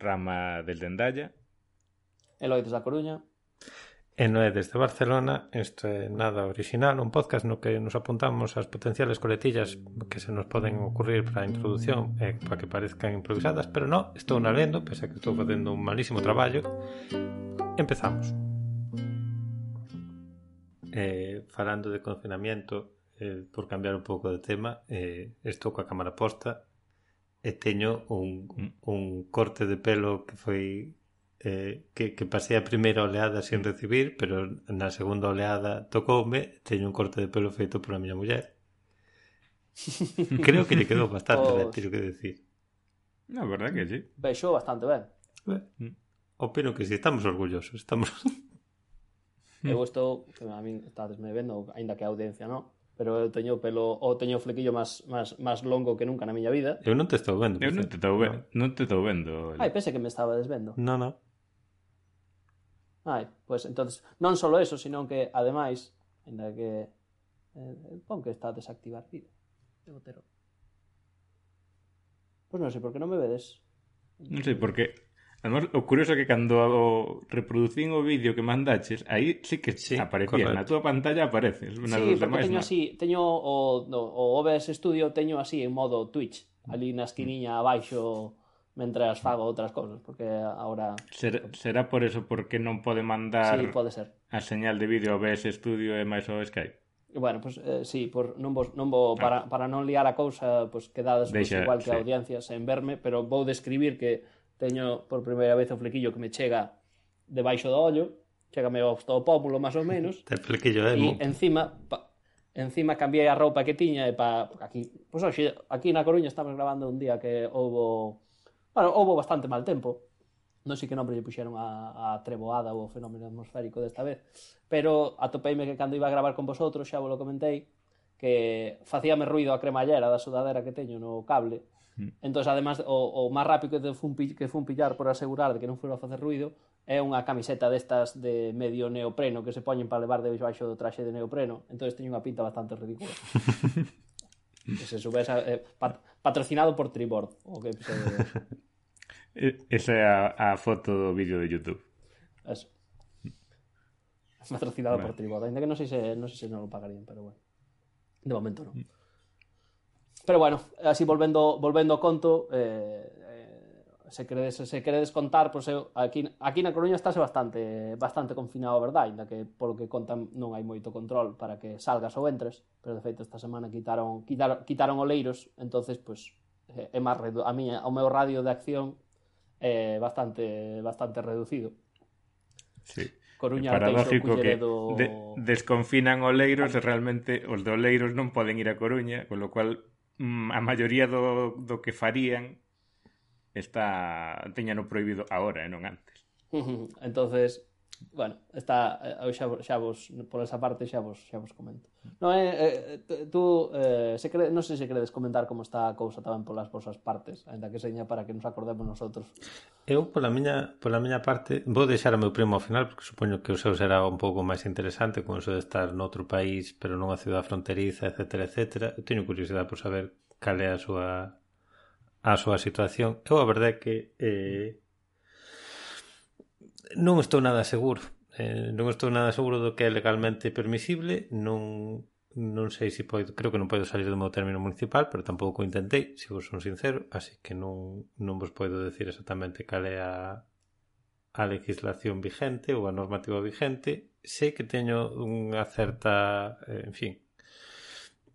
Rama del Dendalla. Eloides da Coruña. E Noé desde Barcelona, Isto é nada original, un podcast no que nos apuntamos ás potenciales coletillas que se nos poden ocurrir para a introdución e eh, para que parezcan improvisadas, pero non, estou na lendo, pese a que estou facendo un malísimo traballo. Empezamos. Eh, falando de confinamiento, eh, por cambiar un pouco de tema, eh, estou coa cámara posta, e teño un, mm. un corte de pelo que foi eh, que, que pasei a primeira oleada sin recibir, pero na segunda oleada tocoume, teño un corte de pelo feito pola miña muller. Creo que lle quedou bastante oh, ben, pois. teño que decir. Na verdad que sí. Vexou bastante ben. ben. Mm. Opino que si sí, estamos orgullosos, estamos... Eu estou, a min estades me vendo, aínda que a audiencia, non? Pero teño pelo, ou teño flequillo máis, máis, máis longo que nunca na miña vida. Eu non te estou vendo. Eu por non te estou vendo, non te estou vendo. Ai, pense que me estaba desvendo. No, no. Ai, pois entonces, non só eso, sino que ademais, aínda que eh, pon que está a desactivar vídeo. Debo ter. Pois non sei por que non me vedes. Non sei, porque Además, o curioso é que cando o reproducín o vídeo que mandaches, aí sí que sí, aparecía, correcto. na túa pantalla apareces. Na sí, porque teño na... así, teño o, no, o OBS Studio teño así en modo Twitch, ali na esquiniña abaixo mentras fago outras cousas, porque agora... Ser, será por eso porque non pode mandar sí, pode ser. a señal de vídeo OBS Studio e máis o Skype? Bueno, pues, eh, sí, por, non vos, non vou, para, para non liar a cousa, pues, quedades Deixa, pues, igual que sí. audiencia en verme, pero vou describir que teño por primeira vez o flequillo que me chega debaixo do ollo, chegame ao ao pómulo máis ou menos. Te flequillo eh, emo. E encima pa, encima cambiei a roupa que tiña e pa aquí, pois pues, hoxe aquí na Coruña estamos gravando un día que houbo bueno, houbo bastante mal tempo. Non sei que nombre lle puxeron a, a treboada ou o fenómeno atmosférico desta vez, pero atopeime que cando iba a gravar con vosotros, xa vos lo comentei, que facíame ruido a cremallera da sudadera que teño no cable, Entón, además, o, o máis rápido que fun, que fun pillar por asegurar de que non fora a facer ruido é unha camiseta destas de medio neopreno que se poñen para levar de baixo do traxe de neopreno. Entón, teño unha pinta bastante ridícula. que se subes a, eh, pat, patrocinado por Tribord, o que se... Esa é a, a foto do vídeo de YouTube. Eso. Patrocinado bueno. por Tribord. Ainda que non sei se non, sei se non lo pagarían, pero bueno. De momento non. Mm. Pero bueno, así volvendo, volvendo ao conto, eh, eh, se queredes, se queredes contar, pois eu, aquí, aquí na Coruña estáse bastante bastante confinado, verdad? Ainda que polo que contan non hai moito control para que salgas ou entres, pero de feito esta semana quitaron quitaron, quitaron oleiros, entonces pois pues, é máis redu a miña, o meu radio de acción é eh, bastante bastante reducido. Sí. Coruña, paradójico que de, desconfinan Oleiros e realmente os de Oleiros non poden ir a Coruña, con lo cual Mm, a maioría do, do que farían está teñano prohibido agora e non antes. entonces bueno, está eh, eu xa, xa vos por esa parte xa vos xa vos comento. No é eh, tú eh, se cre, non sei se queredes comentar como está a cousa tamén polas vosas partes, aínda que seña para que nos acordemos nosotros. Eu pola miña pola miña parte vou deixar o meu primo ao final porque supoño que o seu será un pouco máis interesante con eso de estar noutro país, pero nunha cidade fronteriza, etcétera, etcétera. Eu teño curiosidade por saber cal é a súa a súa situación. Eu a verdade é que eh, non estou nada seguro. Eh, non estou nada seguro do que é legalmente permisible, non non sei se poido, creo que non poido salir do meu término municipal, pero tampouco intentei, se vos son sincero, así que non, non vos poido decir exactamente cal é a, a legislación vigente ou a normativa vigente. Sei que teño unha certa, eh, en fin,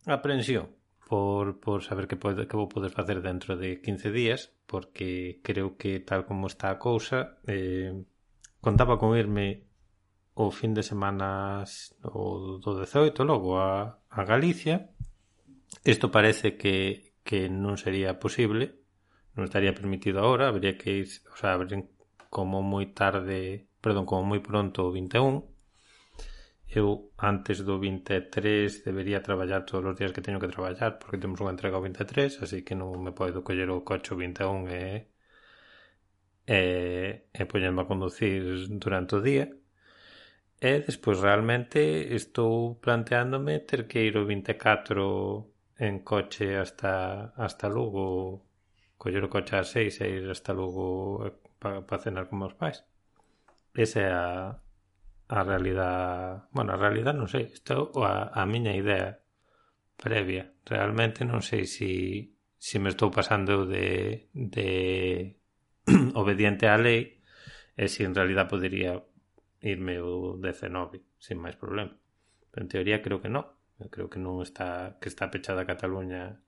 aprensión por, por saber que, pode, que vou poder facer dentro de 15 días, porque creo que tal como está a cousa, eh, contaba con irme o fin de semanas o do 18 logo a, a Galicia. Isto parece que, que non sería posible, non estaría permitido agora, habría que ir, o sea, habrían como moi tarde, perdón, como moi pronto o 21. Eu antes do 23 debería traballar todos os días que teño que traballar porque temos unha entrega o 23, así que non me podo coller o coche o 21 e eh? e, e poñendo a conducir durante o día. E despois realmente estou planteándome ter que ir o 24 en coche hasta hasta Lugo coller o coche ás seis e ir hasta Lugo eh, para pa cenar con meus pais. Esa é a, a realidad bueno, a realidad non sei isto a, a miña idea previa. Realmente non sei se si, si me estou pasando de, de obediente á lei e se si en realidad podería irme o 19 sin máis problema. Pero en teoría creo que non. Eu creo que non está que está pechada Cataluña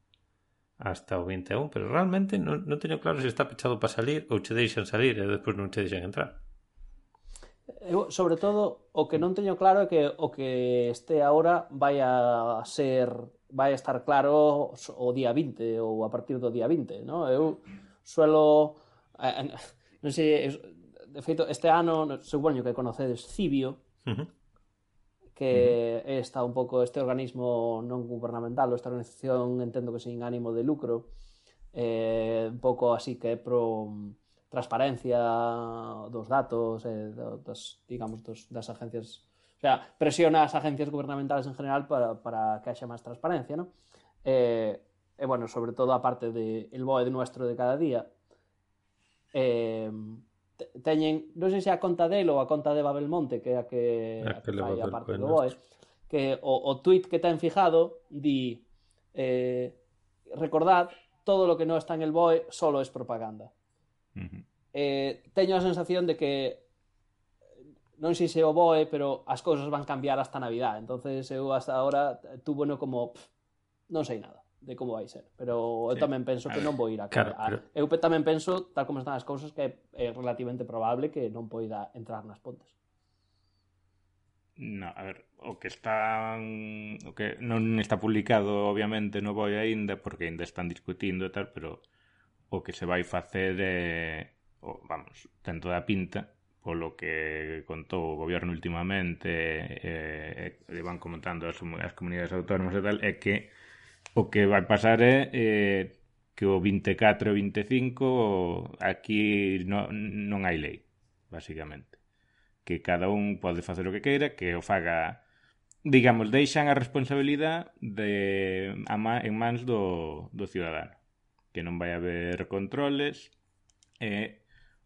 hasta o 21, pero realmente non, non teño claro se está pechado para salir ou che deixan salir e despois non che deixan entrar. Eu, sobre todo, o que non teño claro é que o que este agora vai a ser vai a estar claro o día 20 ou a partir do día 20, no? Eu suelo non sei, eh, de feito, este ano, supoño que conocedes Cibio, uh -huh. que uh -huh. está un pouco este organismo non gubernamental, esta organización, entendo que sin ánimo de lucro, eh, un pouco así que é pro mm, transparencia dos datos, eh, dos, digamos, dos, das agencias O sea, presiona as agencias gubernamentales en general para, para que haxa máis transparencia, ¿no? Eh, e, bueno, sobre todo a parte de el BOE de nuestro de cada día, eh, teñen, non sei se a conta dele ou a conta de Babelmonte, que é a que, a que, a que fai a parte do BOE, que o, o tweet que ten fijado di eh, recordad, todo lo que non está en el BOE solo es propaganda. Uh -huh. eh, teño a sensación de que non sei se o BOE, pero as cousas van cambiar hasta Navidad. entonces eu hasta ahora tuvo no como pff, non sei nada de como vai ser, pero eu sí. tamén penso que non vou ir a claro, a, pero... eu tamén penso, tal como están as cousas, que é relativamente probable que non poida entrar nas pontes. No, a ver, o que están o que non está publicado obviamente non voi aínda porque aínda están discutindo e tal, pero o que se vai facer é o, vamos, ten toda a pinta polo que contou o goberno últimamente e, e, e van comentando as, as comunidades autónomas e tal, é que O que vai pasar é eh, que o 24 e o 25 aquí no, non hai lei, basicamente. Que cada un pode facer o que queira, que o faga digamos, deixan a responsabilidade de a ma, en mans do, do ciudadano que non vai haber controles e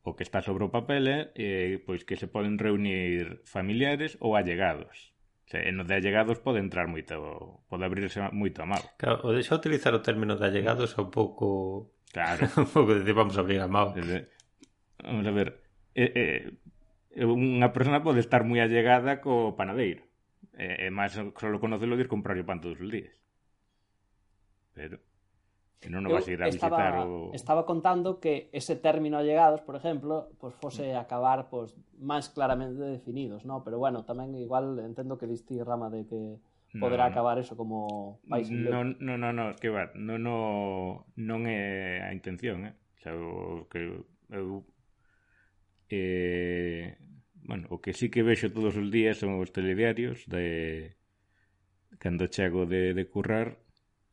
o que está sobre o papel é eh, pois que se poden reunir familiares ou allegados Se, no de allegados pode entrar moito, pode abrirse moito a mal. Claro, o deixa utilizar o término de allegados é un pouco... Claro. un pouco de vamos a abrir a mal. Vamos a ver, eh, eh, unha persona pode estar moi allegada co panadeiro. E, eh, e máis só conocelo ir comprar o pan todos os días. Pero... Que non nos vas ir a estaba, visitar o... Estaba contando que ese término allegados, por exemplo, pois pues, fose acabar pois, pues, máis claramente definidos, ¿no? pero bueno, tamén igual entendo que diste rama de que poderá no, acabar eso como país non, non, non, no, que va, non, non, non é a intención, eh? O sea, o que eu eh, bueno, o que sí que vexo todos os días son os telediarios de cando chego de, de currar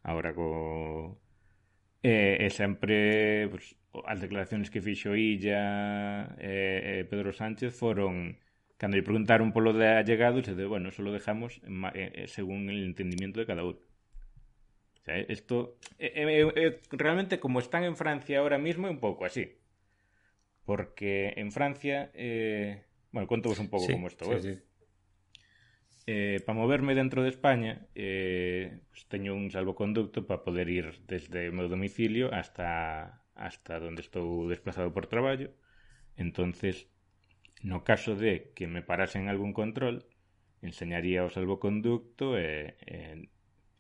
agora co E, e sempre pues, as declaracións que fixo Illa e, e Pedro Sánchez foron cando lle preguntaron polo de allegados e de, bueno, eso lo dejamos eh, según el entendimiento de cada uno o sea, esto eh, eh, realmente como están en Francia ahora mismo é un pouco así. Porque en Francia eh, bueno, conto un pouco sí, como isto sí, sí eh, para moverme dentro de España eh, pues teño un salvoconducto para poder ir desde o meu domicilio hasta hasta donde estou desplazado por traballo. Entonces no caso de que me parasen algún control enseñaría o salvoconducto e, e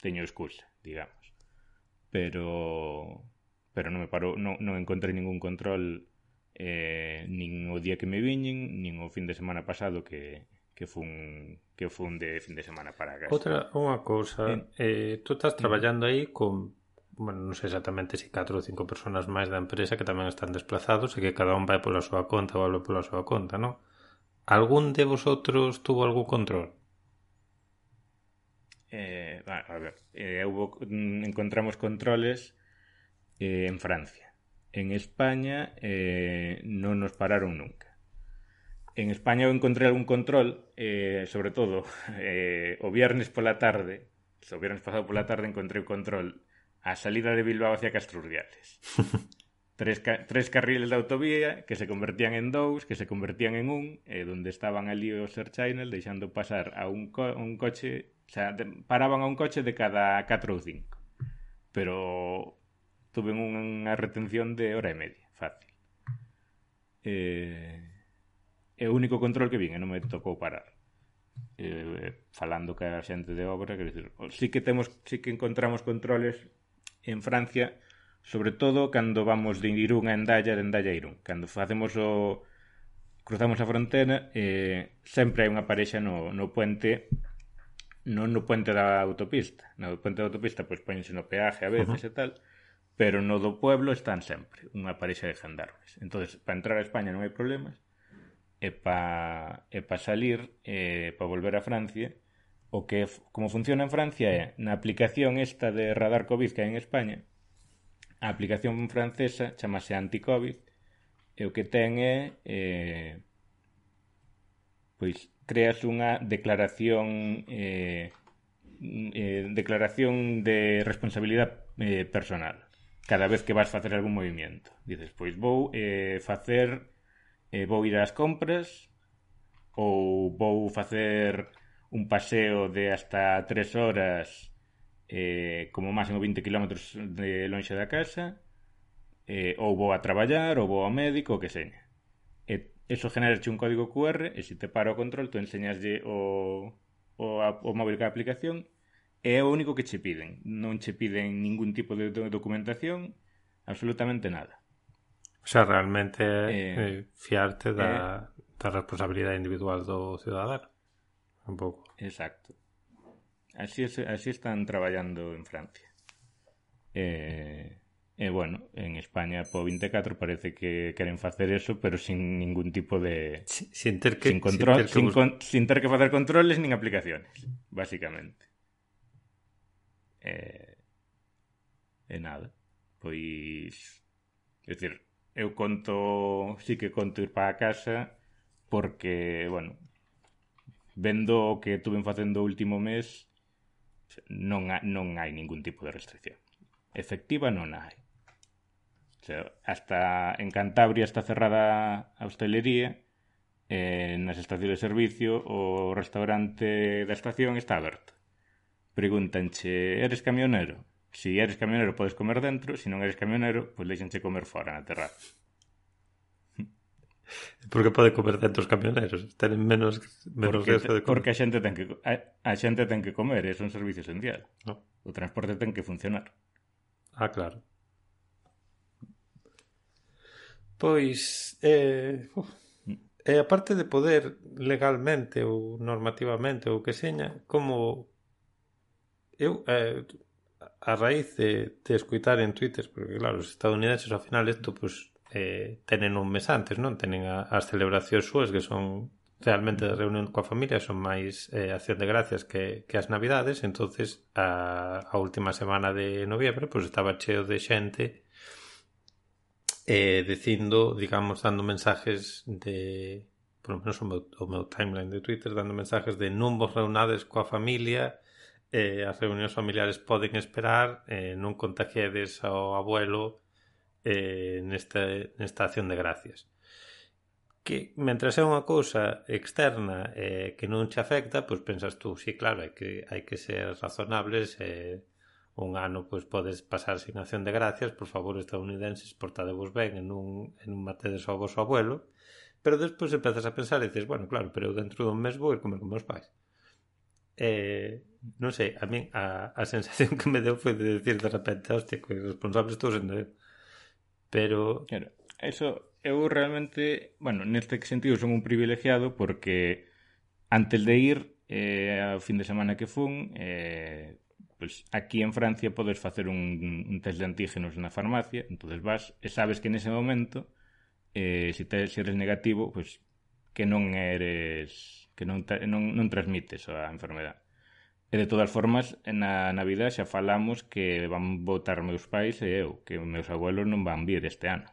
teño excusa digamos. Pero pero non me parou non, non encontrei ningún control eh, nin o día que me viñen nin o fin de semana pasado que, que fun que fun de fin de semana para casa. Outra unha cousa, eh, eh tú estás traballando aí con bueno, non sei exactamente se si 4 ou 5 persoas máis da empresa que tamén están desplazados e que cada un vai pola súa conta ou algo pola súa conta, non? Algún de vosotros tuvo algún control? Eh, a ver, eh, hubo, mm, encontramos controles eh, en Francia. En España eh, non nos pararon nunca En España eu encontrei algún control, eh, sobre todo eh, o viernes pola tarde, o viernes pasado pola tarde encontrei o control a salida de Bilbao hacia Castrurdiales. tres, ca tres carriles de autovía que se convertían en dous, que se convertían en un, eh, onde estaban ali os Air Channel deixando pasar a un, co un coche, o sea, de, paraban a un coche de cada 4 ou 5. Pero tuve unha retención de hora e media, fácil. Eh, é o único control que vin e non me tocou parar. Eh, falando que a xente de obra quer dizer, sí que temos sí que encontramos controles en Francia sobre todo cando vamos de Irún a Endaya de Endaya a Irún. Cando facemos o cruzamos a frontera eh, sempre hai unha parexa no, no puente non no puente da autopista. No puente da autopista pois poñense no peaje a veces uh -huh. e tal pero no do pueblo están sempre unha parexa de gendarmes entonces para entrar a España non hai problemas e pa, e pa salir, e pa volver a Francia, o que como funciona en Francia é, na aplicación esta de radar COVID que hai en España, a aplicación francesa chamase Anticovid, e o que ten é, eh, pois, creas unha declaración eh, eh, declaración de responsabilidade eh, personal cada vez que vas facer algún movimento. Dices, pois vou eh, facer eh, vou ir ás compras ou vou facer un paseo de hasta 3 horas eh, como máximo 20 km de lonxe da casa eh, ou vou a traballar ou vou ao médico o que seña. E eso genera un código QR e se te para o control tú enseñaslle o, o, o móvil que a aplicación é o único que che piden. Non che piden ningún tipo de documentación absolutamente nada sea, realmente eh, eh, fiarte da, eh, da responsabilidade individual do cidadano. Un pouco. Exacto. Así, es, así están traballando en Francia. Eh, E, bueno, en España po 24 parece que queren facer eso, pero sin ningún tipo de... Sin ter que... Sin, control, sin, ter que... sin, con, sin ter que facer controles nin aplicaciones, básicamente. E, e nada, pois... É dicir, eu conto, sí que conto ir para a casa porque, bueno, vendo o que tuven facendo o último mes, non, ha, non hai ningún tipo de restricción. Efectiva non hai. O sea, hasta en Cantabria está cerrada a hostelería, eh, nas estacións de servicio o restaurante da estación está aberto. Pregúntanche, eres camionero? Se si eres camionero podes comer dentro, se si non eres camionero, pois deixanche comer fora na terraza. Porque pode comer dentro os camioneros, tenen menos menos porque, de comer. Porque a xente ten que a, a xente ten que comer, é un servicio esencial. No. O transporte ten que funcionar. Ah, claro. Pois eh, uf, mm. e eh, a parte de poder legalmente ou normativamente ou que seña, como eu eh, a raíz de, de escuitar en Twitter, porque claro, os estadounidenses ao final isto pues, eh, tenen un mes antes, non? Tenen a, as celebracións súas que son realmente de reunión coa familia, son máis eh, acción de gracias que, que as navidades, entonces a, a última semana de noviembre pues, estaba cheo de xente eh, dicindo, digamos, dando mensajes de por lo menos o meu, o meu timeline de Twitter dando mensajes de non vos reunades coa familia eh, as reunións familiares poden esperar, eh, non contagiades ao abuelo eh, nesta, nesta acción de gracias. Que, mentre é unha cousa externa eh, que non te afecta, pois pensas tú, sí, claro, hai que, hai que ser razonables, eh, un ano pois podes pasar sin acción de gracias, por favor, estadounidenses, portadevos ben, en un, en un matedes ao vosso abuelo, pero despois empezas a pensar e dices, bueno, claro, pero eu dentro dun mes vou ir comer con meus pais. Eh, non sei, a min a, a sensación que me deu foi de decir de repente, hostia, que responsable estou sendo eu. Pero... Claro, eso, eu realmente, bueno, neste sentido son un privilegiado porque antes de ir, eh, ao fin de semana que fun, eh, pues aquí en Francia podes facer un, un test de antígenos na farmacia, entonces vas e sabes que nese momento eh, se si te, se si eres negativo, pues que non eres que non, non, non transmites a enfermedade. E de todas formas, na Navidad xa falamos que van votar meus pais e eu, que meus abuelos non van vir este ano.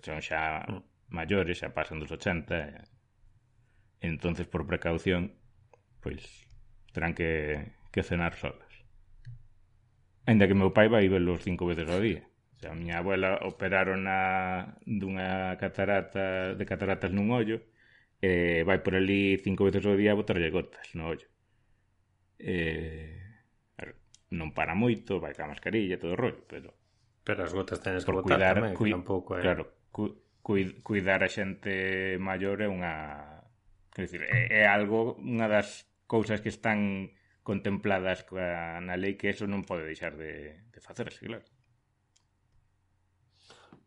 Son xa mm. maiores, xa pasan dos 80. E... Entonces, por precaución, pois terán que, que cenar solos. Ainda que meu pai vai velos cinco veces ao día. O sea, a miña abuela operaron a, dunha catarata de cataratas nun ollo e vai por ali cinco veces ao día a botarlle gotas no ollo eh, non para moito, vai ca mascarilla, todo o rollo, pero... Pero as gotas tenes que botar cuidar, tamén, cui, tampouco é... Claro, cu, cu, cuidar a xente maior é unha... Quer dizer, é, é algo, unha das cousas que están contempladas na lei que eso non pode deixar de, de facerse, claro.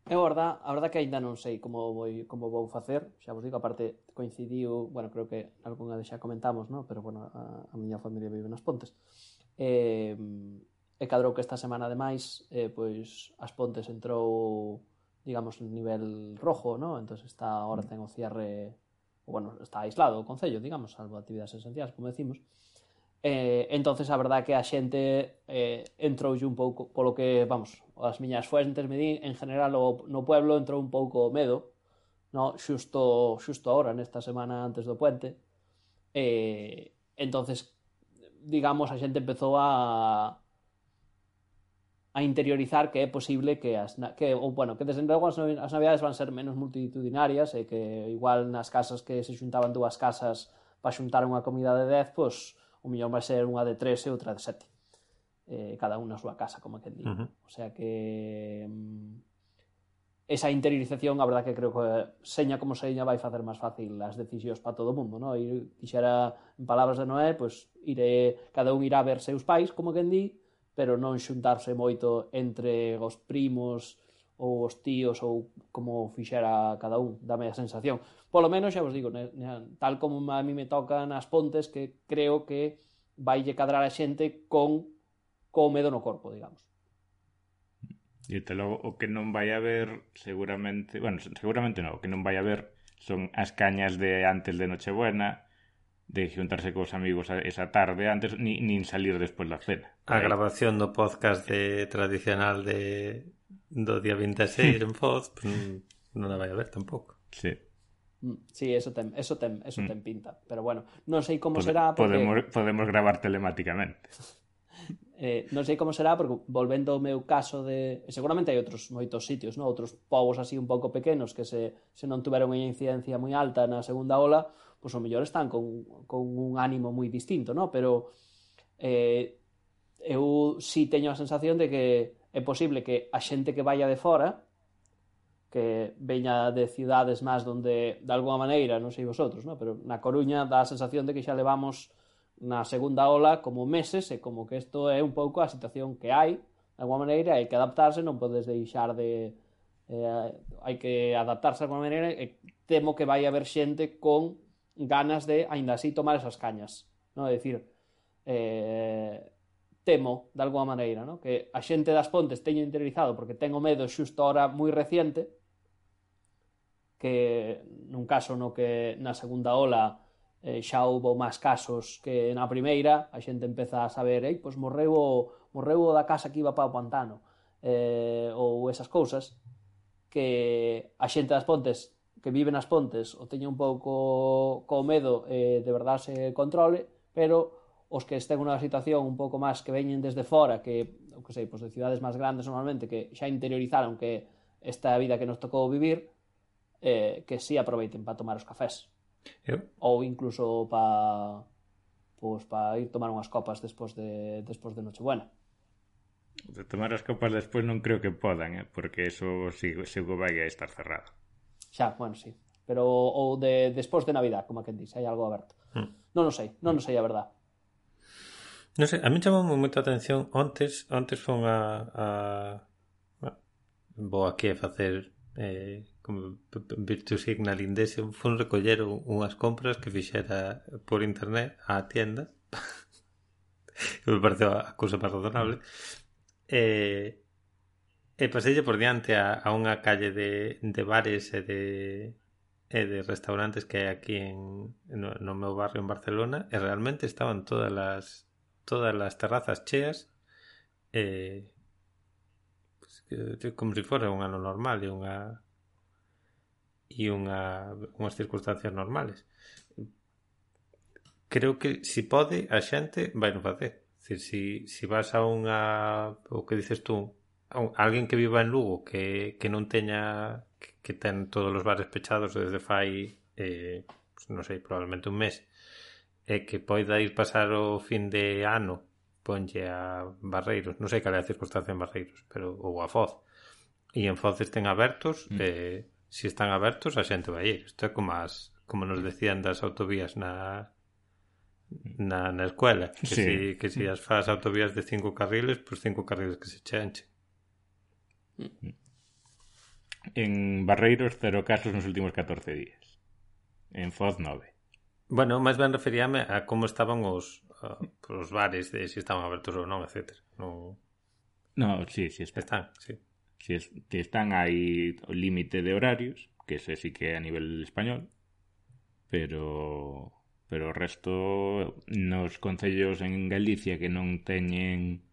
Eu, a verdad, a verdad que aínda non sei como vou, como vou facer, xa vos digo, aparte coincidiu, bueno, creo que algunha de xa comentamos, no? pero bueno, a, a miña familia vive nas Pontes. E, e cadrou que esta semana, ademais, eh, pois as Pontes entrou, digamos, en nivel rojo, no? entón está ahora ten o cierre, o, bueno, está aislado o Concello, digamos, salvo actividades esenciais, como decimos, Eh, entonces a verdad que a xente eh, entroulle un pouco polo que, vamos, as miñas fuentes me din, en general o, no pueblo entrou un pouco medo, no, xusto, xusto ahora, nesta semana antes do puente, eh entonces digamos, a xente empezou a a interiorizar que é posible que as que ou bueno, que desde logo as, as navidades van ser menos multitudinarias e que igual nas casas que se xuntaban dúas casas para xuntar unha comida de 10, pois o millón vai ser unha de 3 e outra de 7 eh, cada un na súa casa, como que digo. Uh -huh. O sea que mm, esa interiorización, a verdad que creo que seña como seña vai facer máis fácil as decisións para todo o mundo, no? Ir, dixera en palabras de Noé, pois pues, iré, cada un irá a ver seus pais, como quen di, pero non xuntarse moito entre os primos ou os tíos ou como fixera cada un, dame a sensación. Polo menos, xa vos digo, ne, ne, tal como a mí me tocan as pontes que creo que vaille cadrar a xente con co medo no corpo, digamos. E te logo, o que non vai haber seguramente, bueno, seguramente non, o que non vai haber son as cañas de antes de Nochebuena, de xuntarse cos amigos esa tarde antes, ni, nin salir despois da cena. A grabación do podcast de tradicional de do día 26 en Foz, pues, non a vai a ver tampouco. Sí. Mm, sí, eso ten, eso ten, eso ten pinta, pero bueno, non sei como Pode, será porque podemos, podemos gravar telemáticamente. Eh, non sei como será, porque volvendo ao meu caso de... Seguramente hai outros moitos sitios, no? outros povos así un pouco pequenos que se, se non tuveron unha incidencia moi alta na segunda ola, pois o mellor están con, con un ánimo moi distinto, no? pero eh, eu si sí teño a sensación de que é posible que a xente que vaya de fora que veña de cidades máis donde de alguma maneira, non sei vosotros, no? pero na Coruña dá a sensación de que xa levamos na segunda ola como meses e como que isto é un pouco a situación que hai de alguma maneira hai que adaptarse non podes deixar de eh, hai que adaptarse de alguma maneira e temo que vai haber xente con ganas de aínda así tomar esas cañas non? é dicir eh, temo de alguma maneira no? que a xente das pontes teño interiorizado porque tengo medo xusto ahora moi reciente que nun caso no que na segunda ola eh, xa houbo máis casos que na primeira, a xente empeza a saber, ei, pois morreu o, morreu o da casa que iba para o pantano, eh, ou esas cousas, que a xente das pontes que vive nas pontes o teña un pouco co medo eh, de verdade se controle, pero os que estén nunha situación un pouco máis que veñen desde fora, que, o que sei, pois de cidades máis grandes normalmente, que xa interiorizaron que esta vida que nos tocou vivir, eh, que si sí aproveiten para tomar os cafés. Eu. Ou incluso para pois, pa ir tomar unhas copas despois de, despois de Nochebuena. De tomar as copas despois non creo que podan, eh? porque eso sigo, sigo vai a estar cerrado. Xa, bueno, sí. Pero ou de despois de Navidad, como que dice, hai algo aberto. Hmm. Non o sei, non o sei a verdad. Non sei, a mí chamou moita atención ontes, ontes fon a, a vou aquí a facer eh, como virtus signal indese, fun recoller unhas compras que fixera por internet á tienda. Que me pareceu a cousa máis razonable. E, e paselle por diante a, a unha calle de, de bares e de e de restaurantes que hai aquí en, no, no meu barrio en Barcelona e realmente estaban todas as todas as terrazas cheas eh, como se fora un ano normal e unha e unha, unhas circunstancias normales. Creo que se si pode, a xente vai non facer. Dicir, si, si vas a unha, o que dices tú, a un, a alguén que viva en Lugo que, que non teña, que, que ten todos os bares pechados desde fai, eh, pues, non sei, probablemente un mes, e que poida ir pasar o fin de ano ponlle a Barreiros, non sei cal é a circunstancia en Barreiros, pero ou a Foz. E en Foz estén abertos, mm. eh, se están abertos a xente vai ir. Isto é como as como nos decían das autovías na na, na escuela que, sí. si, que si as faz autovías de cinco carriles pois pues cinco carriles que se chenchen mm. En Barreiros cero casos nos últimos 14 días En Foz 9 Bueno, máis ben referíame a como estaban os, os bares de se si estaban abertos ou non, etc. No... No, sí, sí, está. están. Sí. Si es, que están o límite de horarios, que ese sí que a nivel español, pero pero o resto nos concellos en Galicia que non teñen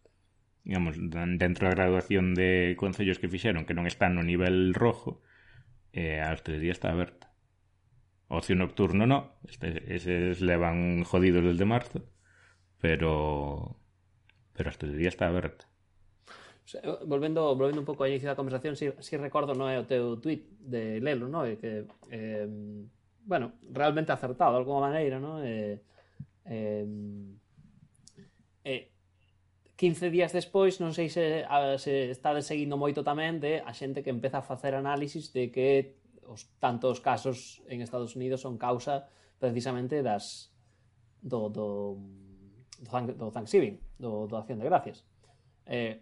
digamos, dentro da graduación de concellos que fixeron que non están no nivel rojo, eh, a hostelería está aberta. Ocio nocturno no, este, eses levan jodidos desde marzo, pero pero a hostelería está aberta. Eh, volvendo, volvendo un pouco ao inicio da conversación, si, si recordo, non é o teu tweet de Lelo, non? É que, eh, bueno, realmente acertado, de alguma maneira, non? Eh, eh, eh, 15 días despois, non sei se, a, se está seguindo moito tamén de a xente que empeza a facer análisis de que os tantos casos en Estados Unidos son causa precisamente das do do do, do Thanksgiving, do, do Acción de Gracias. Eh,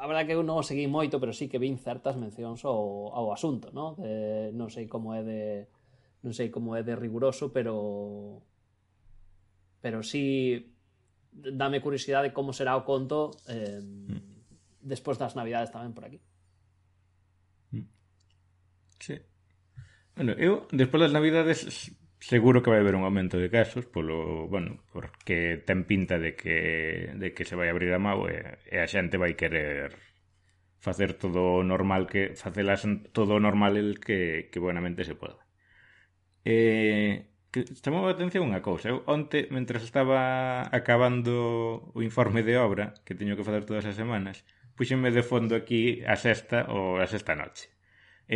a verdade que eu non o seguí moito, pero sí que vin certas mencións ao, ao asunto, ¿no? De, non sei como é de non sei como é de riguroso, pero pero sí dame curiosidade como será o conto eh, mm. despois das navidades tamén por aquí. Mm. Sí. Bueno, eu despois das navidades Seguro que vai haber un aumento de casos polo, bueno, porque ten pinta de que, de que se vai abrir a mau e, e a xente vai querer facer todo o normal que facelas todo o normal el que, que buenamente se poda. Eh, que chamou a atención unha cousa. Eu onte, mentre estaba acabando o informe de obra que teño que facer todas as semanas, puxenme de fondo aquí a sexta ou a sexta noche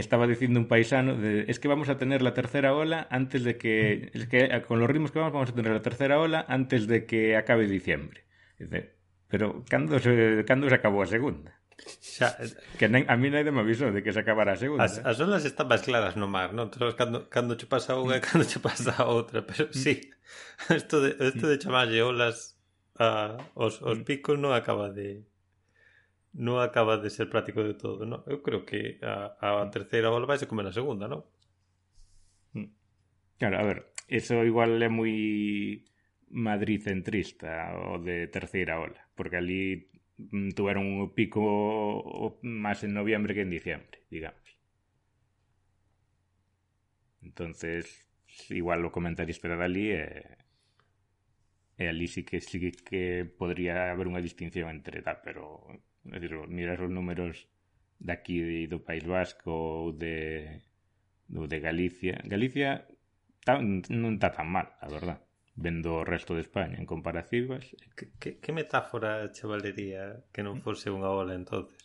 estaba dicindo un paisano, de, es que vamos a tener la tercera ola antes de que, es que con los ritmos que vamos, vamos a tener la tercera ola antes de que acabe diciembre. Dice, pero cando se, cando se acabou a segunda? Xa, que nen, a mí naide me avisou de que se acabara a segunda. As, as olas están máis claras no mar, non? Entón, cando, cando che pasa unha e mm. cando che pasa a outra, pero mm. sí, isto de, isto de mm. chamarlle olas a, os, os picos non acaba de non acaba de ser práctico de todo, non? Eu creo que a, a terceira ola vai se como na segunda, non? Mm. Claro, a ver, eso igual é moi Madrid centrista o de terceira ola, porque ali mm, tuveron un pico máis en noviembre que en diciembre, digamos. Entonces, igual o comentarista de Dalí e, e ali sí que, sí que podría haber unha distinción entre tal, pero decir, mirar os números daqui do País Vasco ou de, do de Galicia. Galicia tá, non está tan mal, a verdad. Vendo o resto de España en comparativas. Que, que, que metáfora che valería que non fose unha ola entonces?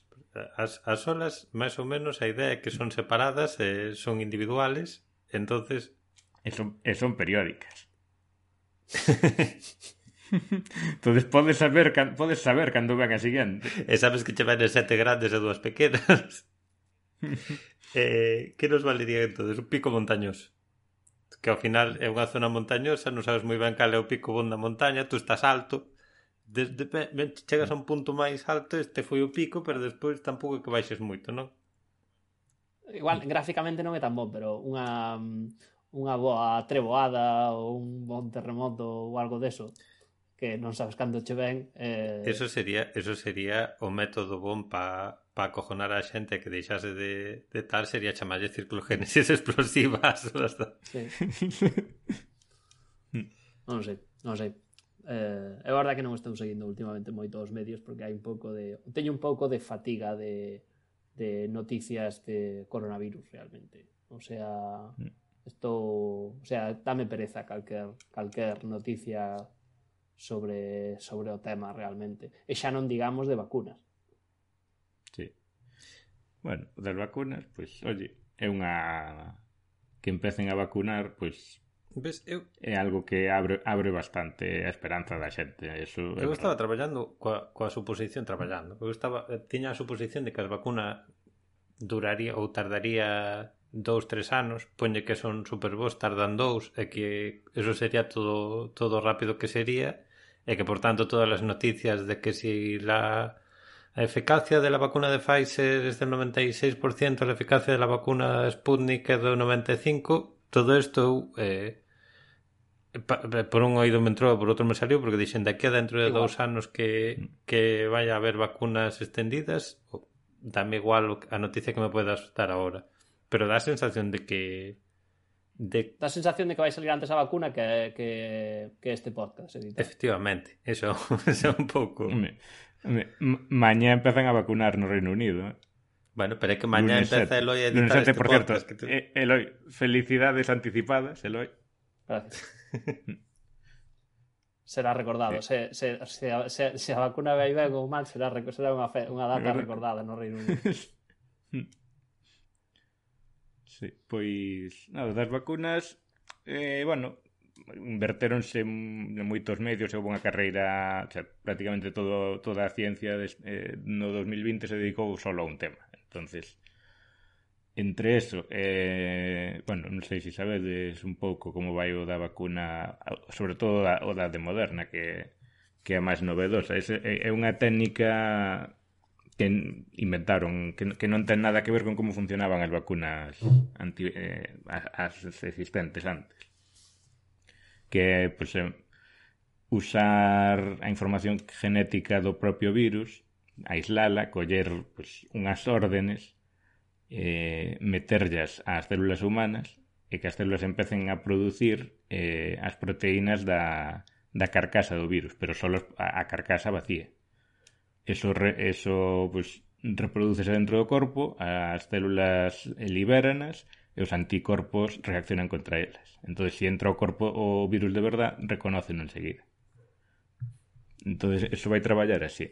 As, as olas, máis ou menos, a idea é que son separadas, e son individuales, entonces... E son, e son periódicas. Entonces podes saber podes saber cando ven a seguinte. E sabes que che van sete grandes e dúas pequenas. eh, que nos valería entonces? Un pico montañoso que ao final é unha zona montañosa, non sabes moi ben cal é o pico bon da montaña, tú estás alto, desde ben, chegas a un punto máis alto, este foi o pico, pero despois tampouco é que baixes moito, non? Igual, gráficamente non é tan bon, pero unha mm, unha boa treboada ou un bon terremoto ou algo deso que non sabes cando che ven. Eh... Eso sería eso sería o método bon pa pa acojonar a xente que deixase de, de tal sería chamarlle circulogénesis explosivas. Sí. Hmm. non sei, non sei. Eh, é verdade que non estou seguindo últimamente moito os medios porque hai un pouco de teño un pouco de fatiga de, de noticias de coronavirus realmente. O sea, hmm. estou, o sea, dame pereza calquer calquer noticia sobre, sobre o tema realmente. E xa non digamos de vacunas. Sí. Bueno, das vacunas, pois, oye, é unha que empecen a vacunar, pois Ves, eu... É algo que abre, abre bastante a esperanza da xente. Eso eu estaba verdad. traballando coa, coa suposición traballando. Eu estaba, tiña a suposición de que as vacunas duraría ou tardaría dous, tres anos. Poñe que son superbos, tardan dous, e que eso sería todo, todo rápido que sería e que por tanto todas as noticias de que si la eficacia de la vacuna de Pfizer es del 96%, la eficacia de la vacuna Sputnik é do 95%, todo isto eh, por un oído me entrou, por outro me saliu, porque dixen de aquí a dentro de Igual. dous anos que, que vaya a haber vacunas extendidas, dame igual a noticia que me puedas dar ahora. Pero dá a sensación de que de Da sensación de que vai salir antes a vacuna que, que, que este podcast. Efectivamente, eso, eso un pouco. Mañá empezan a vacunar no Reino Unido, eh? Bueno, pero é que mañá Lunes empeza sete. Eloi a Lunes editar sete, este por podcast. Que te... eh, Eloi, felicidades anticipadas, Eloi. Gracias. será recordado. Se, se, se, a- se, se a vacuna vai ben ou mal, será, será unha, fe, unha data recordada no Reino Unido. Sí, pois, nada, das vacunas, eh, bueno, invertéronse moitos medios, houve unha carreira, o sea, prácticamente todo, toda a ciencia des, eh, no 2020 se dedicou solo a un tema. Entonces, entre eso, eh, bueno, non sei se sabedes un pouco como vai o da vacuna, sobre todo a, o da de Moderna, que, que é a máis novedosa. É, é unha técnica que inventaron, que, que non ten nada que ver con como funcionaban as vacunas anti, eh, as, as existentes antes. Que, pues, eh, usar a información genética do propio virus, aislala, coller pues, unhas órdenes, eh, meterllas ás células humanas e que as células empecen a producir eh, as proteínas da, da carcasa do virus, pero só a, a carcasa vacía eso, re, eso pues, reproducese dentro do corpo, as células liberanas e os anticorpos reaccionan contra elas. Entón, se entra o corpo o virus de verdad, reconocen enseguida. Entón, eso vai traballar así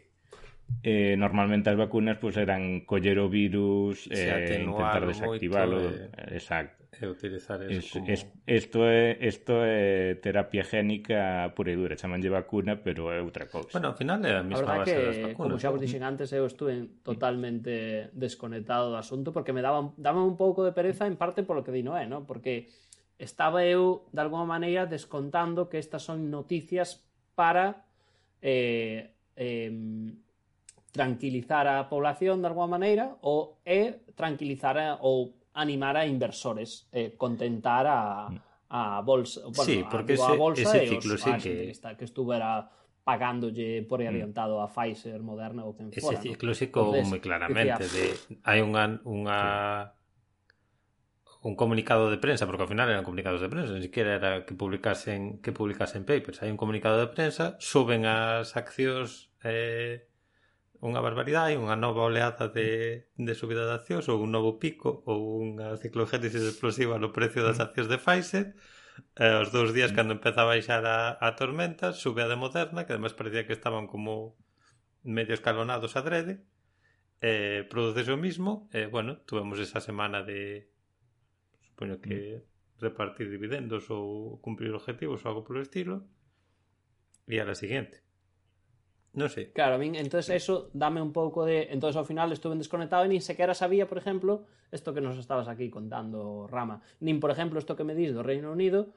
eh, normalmente as vacunas pues, eran coller o virus e eh, intentar desactivalo Eh, exacto. e utilizar eso es, como... es, esto é isto é terapia génica pura e dura chamanlle vacuna pero é outra cousa. Bueno, ao final é a mesma a base que, das vacunas como xa vos dixen antes eu estuve totalmente desconectado do asunto porque me daba, daba un pouco de pereza en parte polo que di Noé ¿no? porque estaba eu de alguma maneira descontando que estas son noticias para eh, eh, tranquilizar a población de alguma maneira ou é tranquilizar a, ou animar a inversores, eh, contentar a, a bolsa, bueno, sí, porque a, ese, a bolsa ese ciclo e os, sí que... que, está, que estuvera pagándolle por mm. adiantado a Pfizer, Moderna ou quen fora. Ese ciclo sí ¿no? moi claramente decía... de hai unha unha un comunicado de prensa, porque ao final eran comunicados de prensa, ni siquiera era que publicasen que publicasen papers. Hai un comunicado de prensa, suben as accións eh, unha barbaridade, unha nova oleada de, de subida de accións ou un novo pico ou unha ciclogénesis explosiva no precio das accións de Pfizer. Eh, os dous días cando empeza a baixar a, a tormenta sube a de Moderna que ademais parecía que estaban como medio escalonados adrede eh, produce o mismo eh, bueno, tuvemos esa semana de supoño que repartir dividendos ou cumprir objetivos ou algo por estilo e a la siguiente. Non sei Claro, a min, entonces eso dame un pouco de... Entonces ao final estuve desconectado e nin sequera sabía, por exemplo, isto que nos estabas aquí contando, Rama. Nin, por exemplo, isto que me dis do Reino Unido,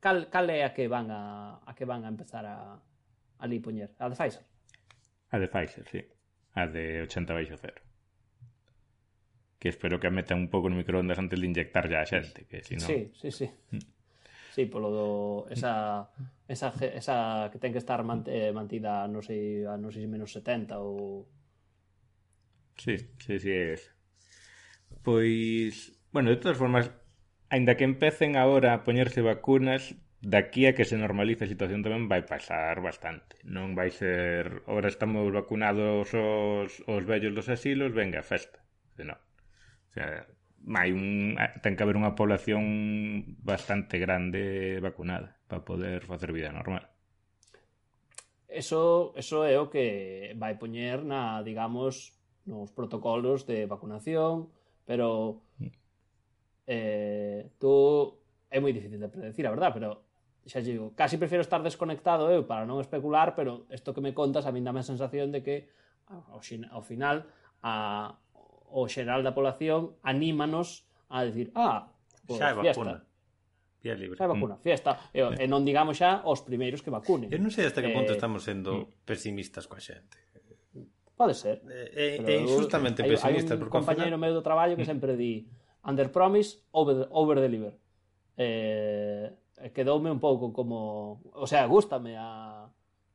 cal, cal é a que van a, a que van a empezar a, a li poñer? A de Pfizer? A de Pfizer, sí. A de 80 baixo cero. Que espero que a metan un pouco no microondas antes de inyectar ya a xente, que si no... Sí, sí, sí. Sí, polo do esa esa esa que ten que estar mant, eh, mantida non sei, a non sei se menos 70 ou Sí, sí, sí é eso. Pois, bueno, de todas formas, aínda que empecen agora a poñerse vacunas, daqui a que se normalice a situación tamén vai pasar bastante. Non vai ser, agora estamos vacunados os, os vellos dos asilos, venga, festa. Non. O sea, hai un, eh, ten que haber unha población bastante grande vacunada para poder facer vida normal. Eso, eso é o que vai poñer na, digamos, nos protocolos de vacunación, pero eh, tú é moi difícil de predecir, a verdad, pero xa digo, casi prefiro estar desconectado eu para non especular, pero isto que me contas a min dame a sensación de que ao final a o xeral da población anímanos a decir, ah, pues, xa é vacuna. Vía libre. Xa é vacuna, mm. fiesta. E, e non digamos xa os primeiros que vacunen. Eu non sei hasta que eh, punto eh, estamos sendo mm. pesimistas coa xente. Pode ser. É, é injustamente eu, pesimista. Hai, hai un compañero final... meu do traballo que mm. sempre di under promise, over, over deliver. Eh, quedoume un pouco como... O sea, gústame a,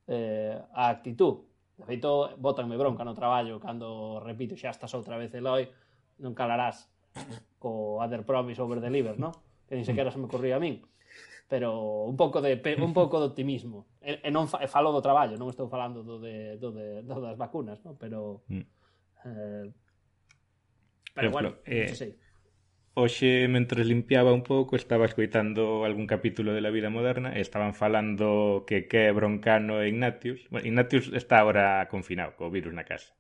eh, a actitud De feito, botanme bronca no traballo cando repito xa estás outra vez Eloi, non calarás co Other Promise Over Deliver, no? Que nin sequera se me corría a min. Pero un pouco de un pouco de optimismo. E, e non fa, e falo do traballo, non estou falando do de, do de do das vacunas, no? Pero mm. eh, pero, pero bueno, eh, sí. Oxe, mentre limpiaba un pouco, estaba escoitando algún capítulo de La vida moderna e estaban falando que que é Broncano e Ignatius. Bueno, Ignatius está ahora confinado, co virus na casa.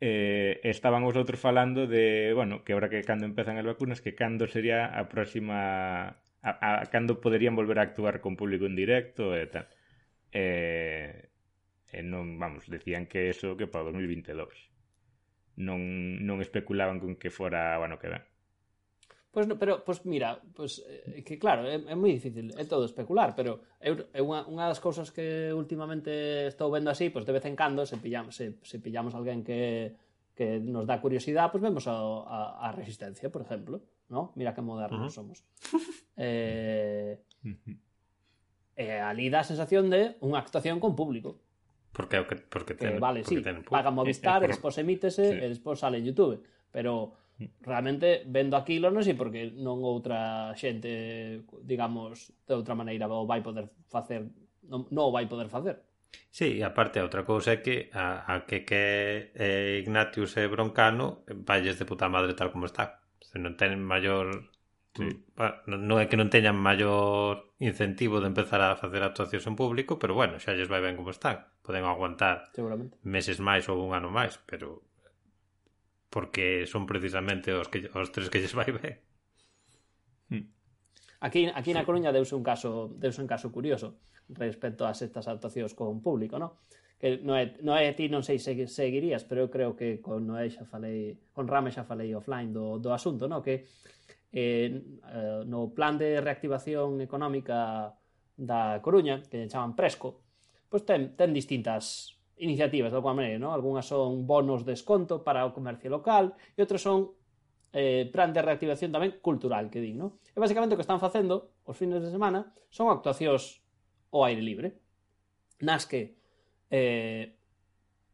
Eh, estaban os outros falando de, bueno, que ahora que cando empezan as vacunas, que cando sería a próxima... A, a, cando poderían volver a actuar con público en directo e tal. Eh, e non, vamos, decían que eso que para 2022 non, non especulaban con que fora o ano que ven. Pois, pues, pero, pois pues, mira, pois, pues, que claro, é, é moi difícil, é todo especular, pero eu, é unha, unha das cousas que últimamente estou vendo así, pois de vez en cando se pillamos, se, se pillamos alguén que, que nos dá curiosidade, pois vemos a, a, a Resistencia, por exemplo, ¿no? Mira que modernos uh -huh. somos. eh, eh, ali dá a sensación de unha actuación con público. Porque, o que porque, eh, ten, eh, vale, porque sí, ten, paga Movistar, eh, eh, despois emítese sí. e despois sale en Youtube. Pero realmente vendo aquilo non sei porque non outra xente, digamos, de outra maneira o vai poder facer, non, non o vai poder facer. Sí, e aparte a outra cousa é que a, a que que eh, Ignatius e Broncano eh, valles de puta madre tal como está. Se non ten maior Sí. Non é que non teñan maior incentivo de empezar a facer actuacións en público, pero bueno, xa lles vai ben como están. Poden aguantar Seguramente. meses máis ou un ano máis, pero porque son precisamente os que os tres que lles vai ben. Hmm. Aquí aquí na Coruña deuse un caso, deuse un caso curioso respecto ás estas actuacións con público, non? Que non é, non é ti non sei se seguirías, pero eu creo que con Noé xa falei, con Rame xa falei offline do, do asunto, non? Que eh, eh, no plan de reactivación económica da Coruña, que chaman Presco, pois ten, ten distintas iniciativas, de alguma maneira, non? Algúnas son bonos de desconto para o comercio local e outras son eh, plan de reactivación tamén cultural, que din, non? E basicamente o que están facendo os fines de semana son actuacións ao aire libre, nas que eh,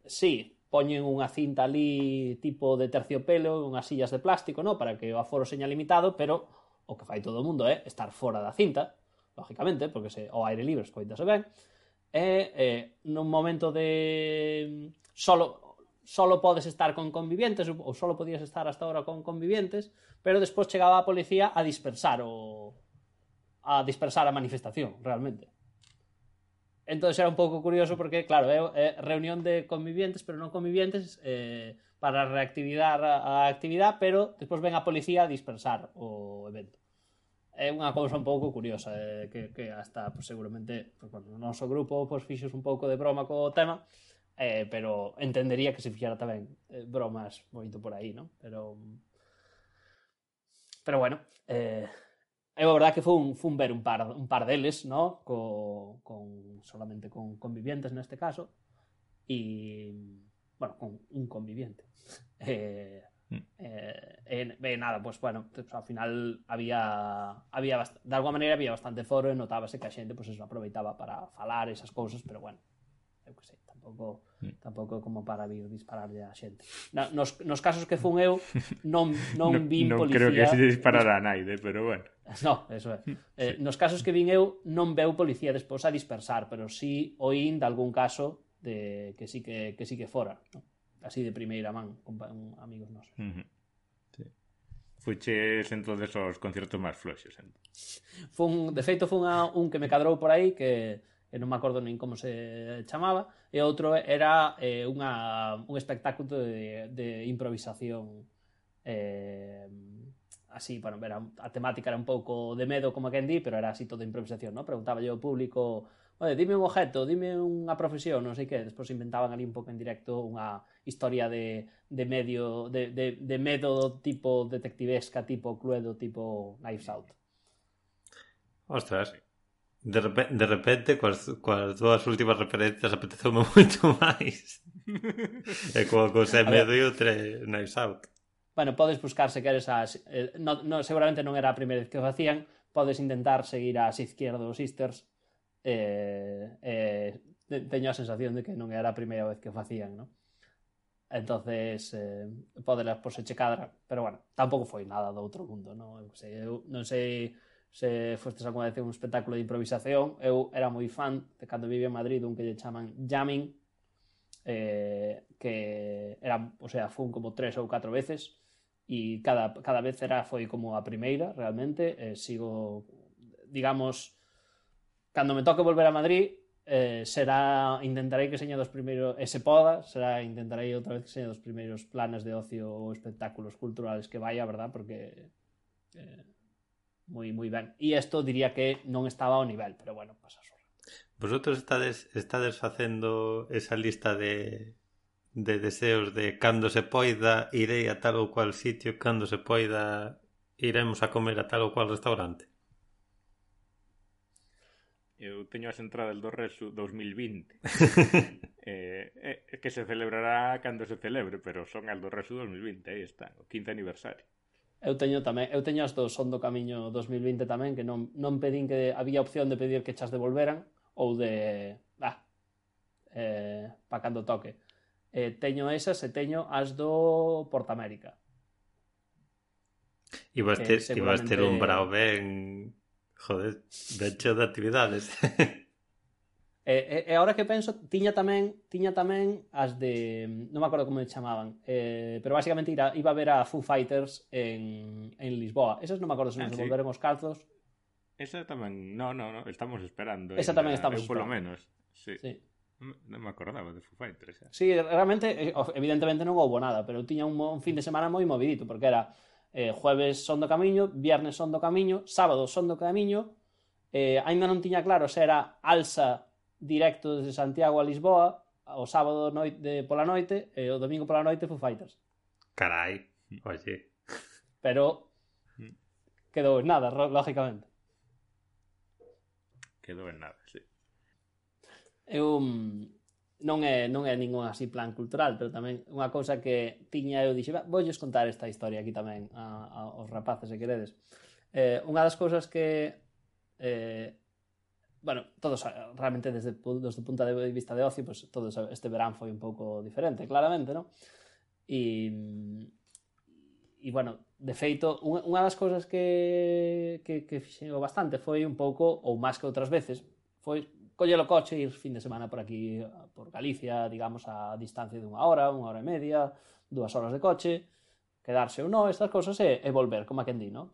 sí, poñen unha cinta ali tipo de terciopelo, unhas sillas de plástico, no, para que o aforo seña limitado, pero o que fai todo o mundo é estar fora da cinta, lógicamente, porque se ao aire libre escoitase ben, e eh, nun momento de solo solo podes estar con convivientes ou solo podías estar hasta ahora con convivientes, pero despois chegaba a policía a dispersar o a dispersar a manifestación, realmente entón era un pouco curioso porque, claro, é, é eh, reunión de convivientes, pero non convivientes, eh, para reactivar a, a actividade, pero despois ven a policía a dispersar o evento. É unha cousa un pouco curiosa, eh, que, que hasta pues, seguramente pues, bueno, no noso grupo pues, fixos un pouco de broma co tema, eh, pero entendería que se fixera tamén eh, bromas moito por aí, non? Pero... Pero bueno, eh, é a verdade que fun, fun ver un par, un par deles, no? Co, con, solamente con convivientes neste caso, e, bueno, con un conviviente. eh, Mm. eh, e, e nada, pues bueno, pues, ao final había, había bast- de alguma maneira había bastante foro e notábase que a xente pues, eso, aproveitaba para falar esas cousas, pero bueno, eu que sei, tampouco mm. tampouco é como para vir dispararlle a xente Na, nos, nos casos que fun eu non, non no, vin non policía non creo que se disparara a naide, pero bueno No, eso é. Eh, sí. Nos casos que vin eu non veu policía despois a dispersar, pero si sí oín de algún caso de que sí que, que sí que fora, no? así de primeira man, con, amigos nosos. Uh -huh. Fuches entonces os concertos máis floxos. Entón. Fun, de feito fun a un que me cadrou por aí que e non me acordo nin como se chamaba, e outro era eh, unha, un espectáculo de, de improvisación eh, así, bueno, era, a temática era un pouco de medo, como quen di, pero era así todo improvisación, ¿no? Preguntaba yo ao público, oye, dime un objeto, dime unha profesión, non sei que, despois inventaban ali un pouco en directo unha historia de, de medio, de, de, de medo tipo detectivesca, tipo Cluedo, tipo Knives Out. Ostras, De, repente, de repente, coas, coas dúas últimas referencias apeteceume moito máis. e coa cosa medio e tre Knives Out. Bueno, podes buscar se queres as... Eh, no, no, seguramente non era a primeira vez que o facían. Podes intentar seguir as Izquierdo Sisters. Eh, eh, teño a sensación de que non era a primeira vez que o facían, non? entonces eh, podelas por se cadra, pero bueno, tampouco foi nada do outro mundo, non? Eu sei, eu non sei se fostes alguna vez un espectáculo de improvisación, eu era moi fan de cando vivía en Madrid un que lle chaman jamming, eh, que era, o sea, fun como tres ou catro veces, e cada, cada vez era foi como a primeira, realmente, eh, sigo, digamos, cando me toque volver a Madrid, eh, será intentarei que seña dos primeiros ese se poda, será intentarei outra vez que seña dos primeiros planes de ocio ou espectáculos culturales que vaya, verdad? Porque eh, moi moi ben. E isto diría que non estaba ao nivel, pero bueno, pasa só. Vosotros estades, estades facendo esa lista de, de deseos de cando se poida irei a tal ou cual sitio, cando se poida iremos a comer a tal ou cual restaurante? Eu teño as entradas do Resu 2020 eh, eh, que se celebrará cando se celebre, pero son as do Resu 2020, aí están, o 15 aniversario. Eu teño tamén, eu teño as do Son do Camiño 2020 tamén, que non, non pedín que había opción de pedir que chas devolveran ou de, ah, eh, pa cando toque. Eh, teño esas e teño as do Porta América. Ibas ter, seguramente... ibas ter un brao ben, joder, ben cheo de actividades. E, e, e ahora que penso, tiña tamén tiña tamén as de... Non me acordo como chamaban, eh, pero basicamente ira, iba a ver a Foo Fighters en, en Lisboa. Esas non me acordo se ah, nos ah, sí. volveremos calzos. Esa tamén... No, no, no, estamos esperando. Esa tamén estamos eu, polo menos. Sí. sí. Non me acordaba de Foo Fighters. Eh. Sí, realmente, eh, evidentemente non houbo nada, pero tiña un, un fin de semana moi movidito, porque era eh, jueves son do camiño, viernes son do camiño, sábado son do camiño, eh, ainda non tiña claro se era alza directo desde Santiago a Lisboa o sábado noite, de, pola noite e o domingo pola noite Foo Fighters. Carai, oye. Pero mm. quedou en nada, lógicamente. Quedou en nada, sí. Eu mm, non é, non é ningún así plan cultural, pero tamén unha cousa que tiña eu dixe, voulles contar esta historia aquí tamén a, a, aos rapaces, se queredes. Eh, unha das cousas que eh, bueno, todos eh, realmente desde, desde o punto de vista de ocio, pues todo eh, este verán foi un pouco diferente, claramente, ¿no? E, e bueno, de feito, unha das cousas que, que, que fixeo bastante foi un pouco, ou máis que outras veces, foi coller o coche e ir fin de semana por aquí, por Galicia, digamos, a distancia de unha hora, unha hora e media, dúas horas de coche, quedarse ou non estas cousas e, e volver, como a quen di, no?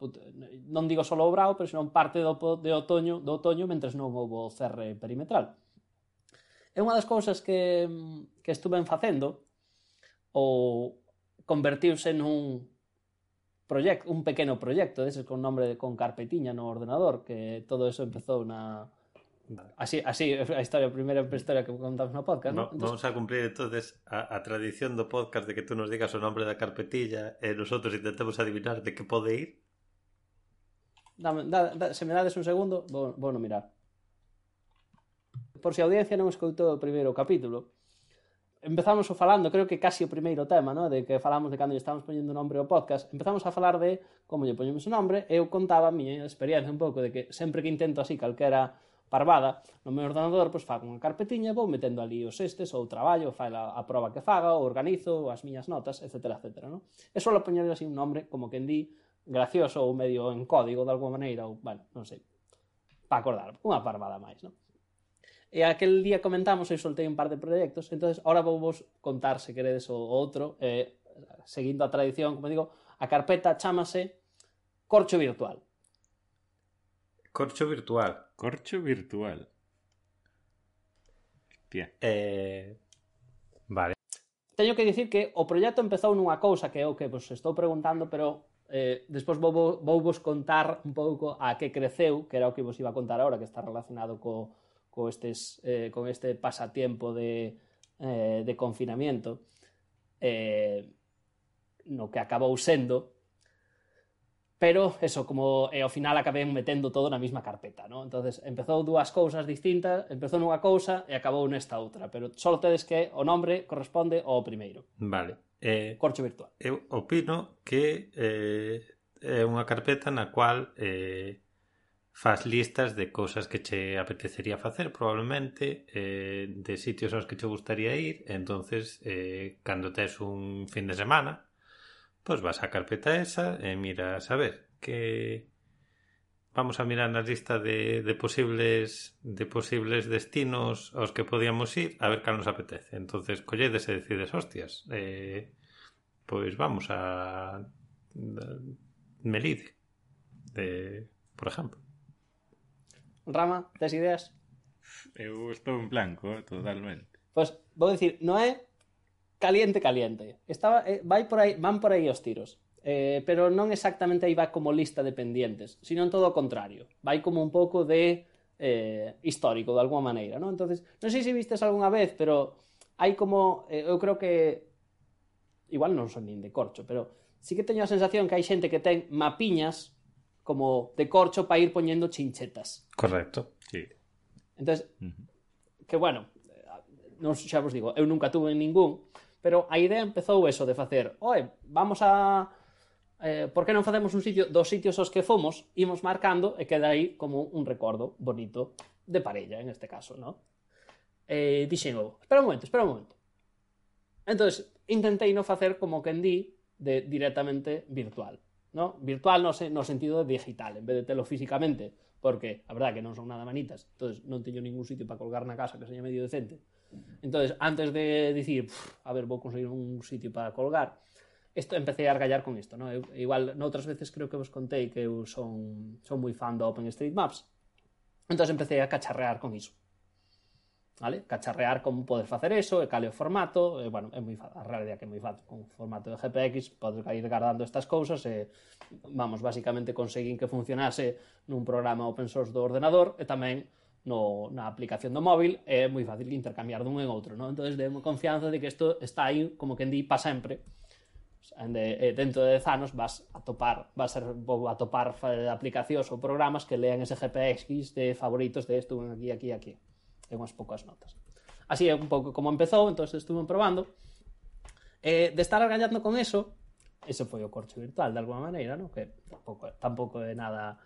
Non digo solo o brao, pero senón parte do, de otoño, do otoño mentres non houbo cerre perimetral. É unha das cousas que, que estuven facendo ou convertiuse nun proyecto, un pequeno proxecto, deses con nombre de, con carpetiña no ordenador, que todo eso empezou na, Vale. Así, así a historia, a primeira historia que contamos no podcast, no, ¿no? Entonces... Vamos a cumplir entonces a, a tradición do podcast de que tú nos digas o nombre da carpetilla e nosotros intentemos adivinar de que pode ir. Dame, da, da, se me dades un segundo, vou, vou no mirar. Por si a audiencia non escoitou o primeiro capítulo, empezamos o falando, creo que casi o primeiro tema, ¿no? de que falamos de cando lle estamos poñendo nombre ao podcast, empezamos a falar de como lle poñemos o nombre, eu contaba a miña experiencia un pouco de que sempre que intento así calquera parvada, no meu ordenador pois fago unha carpetiña, vou metendo ali os estes, ou traballo, fai a, a prova que faga, o organizo as miñas notas, etc. etc no? E só poñer así un nombre, como que en di, gracioso ou medio en código de alguma maneira, ou, bueno, non sei, para acordar, unha parvada máis, non? E aquel día comentamos e soltei un par de proxectos, entonces ahora vou vos contar, se queredes, o outro, eh, seguindo a tradición, como digo, a carpeta chamase Corcho Virtual. Corcho virtual. Corcho virtual. Hostia. Eh, vale. Teño que dicir que o proxecto empezou nunha cousa que é o que vos estou preguntando, pero eh, despois vou, vou vos contar un pouco a que creceu, que era o que vos iba a contar agora, que está relacionado co, co estes, eh, con este pasatiempo de, eh, de confinamiento, eh, no que acabou sendo Pero eso, como e ao final acabei metendo todo na mesma carpeta, ¿no? entonces empezou dúas cousas distintas, empezou nunha cousa e acabou nesta outra, pero só tedes que o nombre corresponde ao primeiro. Vale. Eh, Corcho virtual. Eu opino que eh, é unha carpeta na cual eh, faz listas de cousas que che apetecería facer probablemente eh, de sitios aos que che gustaría ir entonces eh, cando tes un fin de semana pois vas á carpeta esa e miras a ver que vamos a mirar na lista de, de posibles de posibles destinos aos que podíamos ir a ver cal nos apetece entonces colledes e decides hostias eh, pois vamos a Melide de, por exemplo Rama, tes ideas? Eu estou en blanco, eh, totalmente. Pois vou dicir, non é caliente, caliente. Estaba, eh, vai por aí, van por aí os tiros. Eh, pero non exactamente aí va como lista de pendientes, sino en todo o contrario. Vai como un pouco de eh, histórico, de alguma maneira, ¿no? Entonces, non sei se vistes algunha vez, pero hai como, eh, eu creo que igual non son nin de corcho, pero sí que teño a sensación que hai xente que ten mapiñas como de corcho para ir poñendo chinchetas. Correcto, sí. Entonces, uh -huh. que bueno, non xa vos digo, eu nunca tuve ningún, Pero a idea empezou eso de facer, oe, vamos a... Eh, por que non facemos un sitio dos sitios aos que fomos, imos marcando e queda aí como un recordo bonito de parella, en este caso, no? Eh, dixen, oh, espera un momento, espera un momento. Entón, intentei non facer como que en di de directamente virtual. ¿no? Virtual no, se, no sentido de digital, en vez de telo físicamente, porque a verdad que non son nada manitas, entonces non teño ningún sitio para colgar na casa que seña medio decente Entonces, antes de decir, a ver, vou conseguir un sitio para colgar, esto, empecé a argallar con isto, ¿no? Eu, igual, noutras veces creo que vos contei que eu son, son moi fan do OpenStreetMaps. Entonces, empecé a cacharrear con iso. Vale? Cacharrear como podes facer eso, e cale o formato, e, bueno, é moi a realidade que é moi fácil con o formato de GPX, podes ir guardando estas cousas e, vamos, basicamente conseguín que funcionase nun programa open source do ordenador e tamén no, na aplicación do móvil é moi fácil intercambiar dun en outro, non? Entonces, demo confianza de que isto está aí, como que en di, pa sempre. De, eh, dentro de 10 anos vas a topar, vas a, a topar aplicacións ou programas que lean ese GPX de favoritos de esto, aquí, aquí, aquí. E unhas poucas notas. Así é un pouco como empezou, entón estuve probando. Eh, de estar argallando con eso, ese foi o corcho virtual de alguma maneira, ¿no? Que tampouco, tampouco é nada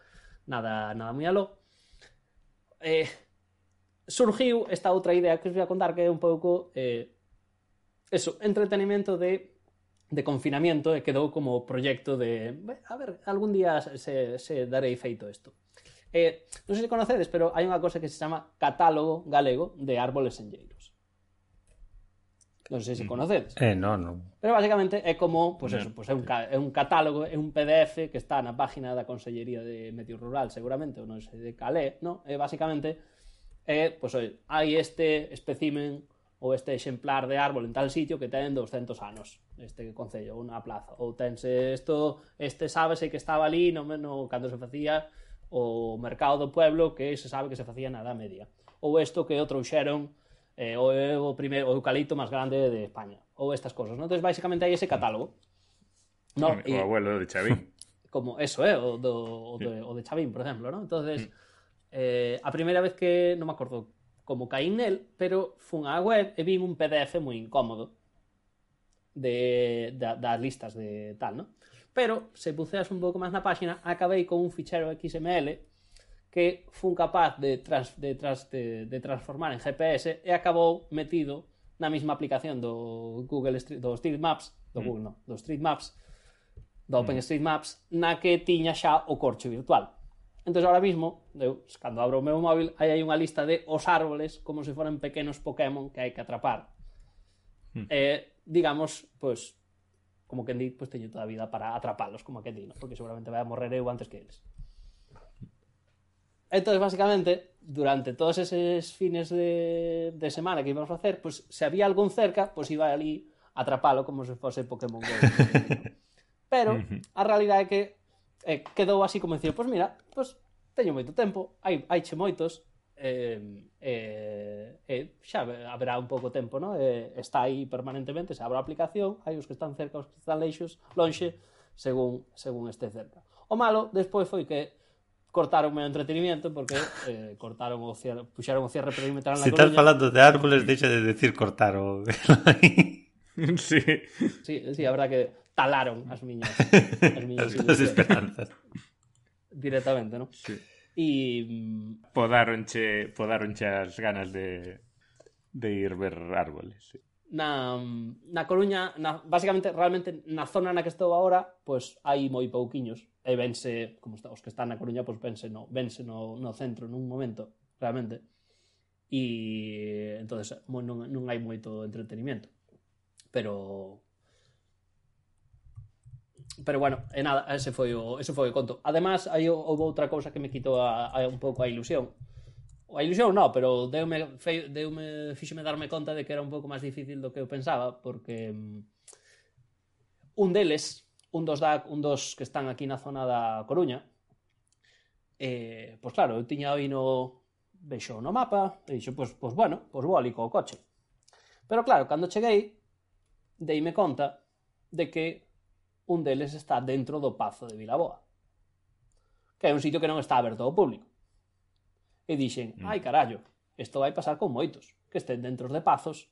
nada nada moi aló. Eh, surgiu esta outra idea que os voy a contar que é un pouco eh, eso, entretenimento de de confinamiento e quedou como proxecto de a ver, algún día se, se darei feito isto eh, non sei se conocedes, pero hai unha cosa que se chama catálogo galego de árboles enlleiros Non sei se mm. conocedes. Eh, non, non. Pero basicamente é como, pois pues, eso, pues, é, un, ca- é un catálogo, é un PDF que está na página da Consellería de Medio Rural, seguramente, ou non sei de Calé, non? É eh, basicamente, é, eh, pois, pues, hai este especimen ou este exemplar de árbol en tal sitio que ten 200 anos, este concello, unha plaza, ou tense isto, este sábese que estaba ali no, no cando se facía o mercado do pueblo que se sabe que se facía na Edad Media, ou isto que o trouxeron eh, o, é o, primeiro, o eucalipto máis grande de España, ou estas cosas, non? Entón, basicamente, hai ese catálogo. No, o, e, abuelo de Chavín. Como eso, eh, o, do, o, de, o de Chavín, por exemplo, non? Entonces, mm. eh, a primeira vez que, non me acordo como caín nel, pero fun á web e vin un PDF moi incómodo de, da, das listas de tal, non? Pero, se buceas un pouco máis na páxina, acabei con un fichero XML que fun capaz de, trans, de, trans, de, de transformar en GPS e acabou metido na mesma aplicación do Google Street, do Street Maps, do mm. Google, no, do Street Maps, do OpenStreetMaps, mm. na que tiña xa o corcho virtual. Entón, ahora mismo, eu, cando abro o meu móvil, aí hai unha lista de os árboles como se foran pequenos Pokémon que hai que atrapar. Mm. Eh, digamos, pois, pues, como que di, pues, teño toda a vida para atrapalos, como que di, ¿no? porque seguramente vai a morrer eu antes que eles. Entón, basicamente, durante todos eses fines de, de semana que íbamos a hacer, pues, se había algún cerca, pues iba ali a atrapalo como se fose Pokémon GO. Pero a realidade é que eh, quedou así como dicir, pois pues mira, pois pues, teño moito tempo, hai, hai che moitos, eh, eh, eh, xa haberá un pouco tempo, no? eh, está aí permanentemente, se abre a aplicación, hai os que están cerca, os que están leixos, lonxe, según, según este cerca. O malo, despois foi que cortaron o entretenimiento porque eh, cortaron o cierre, puxeron o cierre perimetral na Se estás falando de árboles, deixa de decir cortaron. sí. sí. Sí, a verdad que talaron as miñas as, miñas, as, esperanzas. Directamente, non? Sí. E podaronche podaronche as ganas de de ir ver árboles. Sí na, na Coruña, na, basicamente, realmente, na zona na que estou agora, pois hai moi pouquiños. E vense, como está, os que están na Coruña, pois vense no, vense no, no centro nun momento, realmente. E, entonces non, non hai moito entretenimento. Pero, pero bueno, e nada, ese foi o, ese foi o conto. Además, hai houve outra cousa que me quitou a, a un pouco a ilusión, a ilusión non, pero deume, fei, deume, fíxeme darme conta de que era un pouco máis difícil do que eu pensaba, porque um, un deles, un dos, da, un dos que están aquí na zona da Coruña, eh, pois claro, eu tiña aí no vexo no mapa, e dixo, pois, pois bueno, pois vou ali co coche. Pero claro, cando cheguei, deime conta de que un deles está dentro do Pazo de Vilaboa, que é un sitio que non está aberto ao público e dixen, mm. ai carallo, isto vai pasar con moitos, que estén dentro de pazos,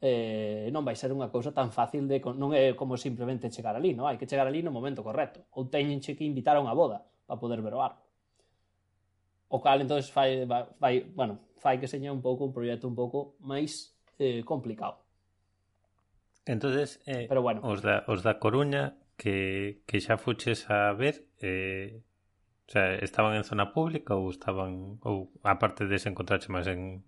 eh, non vai ser unha cousa tan fácil de non é como simplemente chegar ali, non? Hai que chegar ali no momento correcto, ou teñenche que invitar a unha boda para poder ver o árbol. O cal entonces fai, vai, bueno, fai que seña un pouco un proxecto un pouco máis eh, complicado. Entonces, eh, Pero bueno. os, da, os da Coruña que, que xa fuches a ver eh, O sea, estaban en zona pública ou estaban ou aparte de se encontrache máis en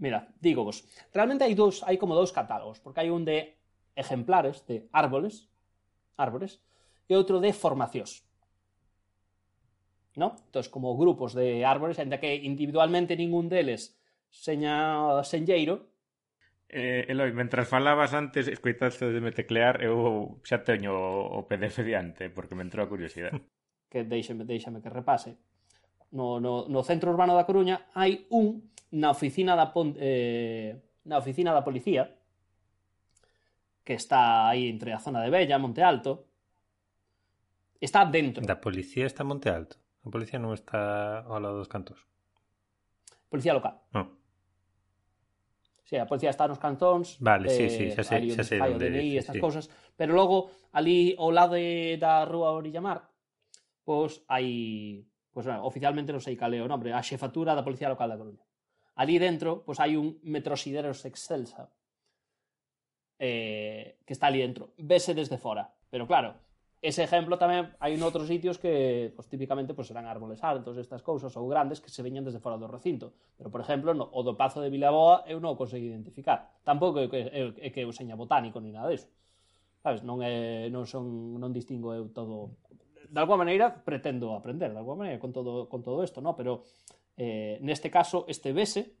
Mira, digo vos, realmente hai dous, hai como dous catálogos, porque hai un de ejemplares de árboles, árboles, e outro de formacións. ¿No? Entón, como grupos de árboles, ainda que individualmente ningún deles seña senlleiro, Eh, Eloi, mentras falabas antes, escoitaste de me teclear, eu xa teño o PDF diante, porque me entrou a curiosidade. que deixame, deixame que repase. No, no, no centro urbano da Coruña hai un na oficina da pon, eh, na oficina da policía que está aí entre a zona de Bella, Monte Alto. Está dentro. Da policía está Monte Alto. A policía non está ao lado dos cantos. Policía local. Non. Sí, a policía está nos cantóns. Vale, eh, sí, sí, eh, xa sei, xa sei onde, DNI, sí, estas sí. cousas, pero logo ali ao lado de, da rúa Orillamar pois hai pois, bueno, oficialmente non sei cal é o nome, a xefatura da Policía Local da Coruña. Ali dentro, pois hai un metrosideros excelsa eh, que está ali dentro. Vese desde fora. Pero claro, ese ejemplo tamén hai en outros sitios que pues, típicamente pues, serán árboles altos, estas cousas, ou grandes que se veñan desde fora do recinto. Pero, por exemplo, no, o do Pazo de Vilaboa eu non o consegui identificar. Tampouco é que, é que eu seña botánico ni nada disso. Sabes, non, é, non, son, non distingo eu todo de alguma maneira pretendo aprender, de alguma maneira, con todo, con todo isto, no? pero eh, neste caso este vese,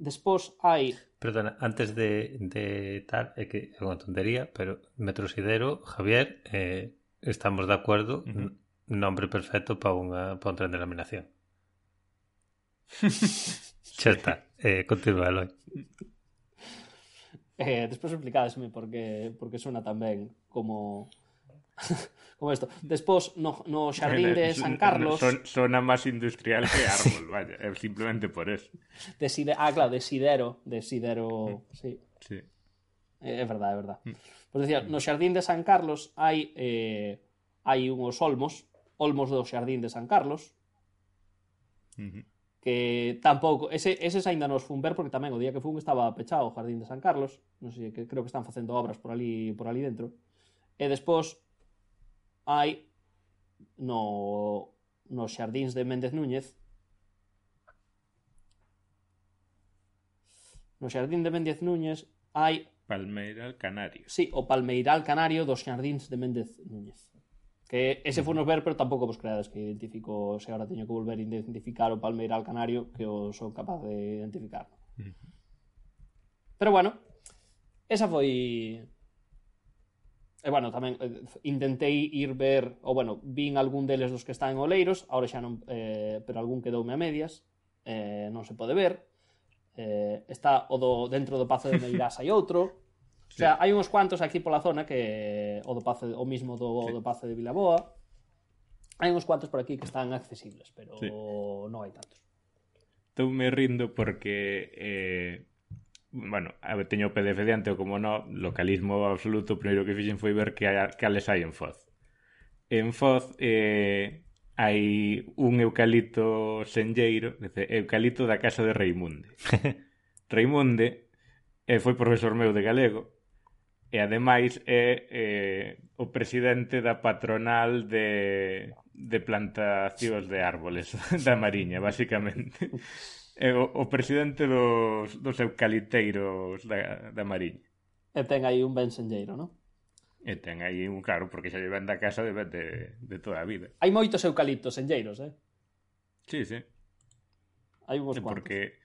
despois hai... Perdona, antes de, de tal, é que é unha tontería, pero Metrosidero, Javier, eh, estamos de acordo, uh -huh. nombre perfecto para, unha, para un tren de laminación. Xa está, eh, continua, Eloi. Eh, despois explicadesme porque porque sona tan ben como como isto. Despois, no, no xardín de San Carlos... Son, sona máis industrial que árbol, vaya, é simplemente por eso. Deside... Ah, claro, desidero, desidero, mm. sí. Sí. Eh, é, é verdade, é verdade. Mm. Pois decía, mm. no xardín de San Carlos hai eh, hai unhos olmos, olmos do xardín de San Carlos, uh -huh. que tampouco, ese, eses aínda nos fun ver porque tamén o día que fun estaba pechado o jardín de San Carlos, non sei, que creo que están facendo obras por ali por ali dentro. E despois hai no, nos xardíns de Méndez Núñez no xardín de Méndez Núñez hai Palmeiral Canario. Sí, o Palmeiral Canario dos xardíns de Méndez Núñez. Que ese foi nos ver, pero tampouco vos creades que identifico, se agora teño que volver a identificar o Palmeiral Canario que o son capaz de identificar. Pero bueno, esa foi E bueno, tamén eh, intentei ir ver, ou bueno, vin algún deles dos que están en Oleiros, agora xa non, eh, pero algún quedoume a medias, eh, non se pode ver. Eh, está o do dentro do Pazo de Meirás hai outro. Sí. O sea, hai uns cuantos aquí pola zona que o do Pazo o mismo do, sí. do Pazo de Vilaboa. Hai uns cuantos por aquí que están accesibles, pero sí. non hai tantos. Estou me rindo porque eh, bueno, teño o PDF diante, como no, localismo absoluto, o primeiro que fixen foi ver que que cales hai en Foz. En Foz eh, hai un eucalipto senlleiro, dice, eucalipto da casa de Reimunde. Reimunde eh, foi profesor meu de galego, e ademais é eh, o presidente da patronal de, de plantacións de árboles da Mariña, basicamente é o, o presidente dos, dos eucaliteiros da, da Mariña. E ten aí un bensenlleiro, non? E ten aí un, claro, porque xa lle ven da casa de, de, de toda a vida. Hai moitos eucaliptos senlleiros, eh? Sí, sí. Hai vos sí, Porque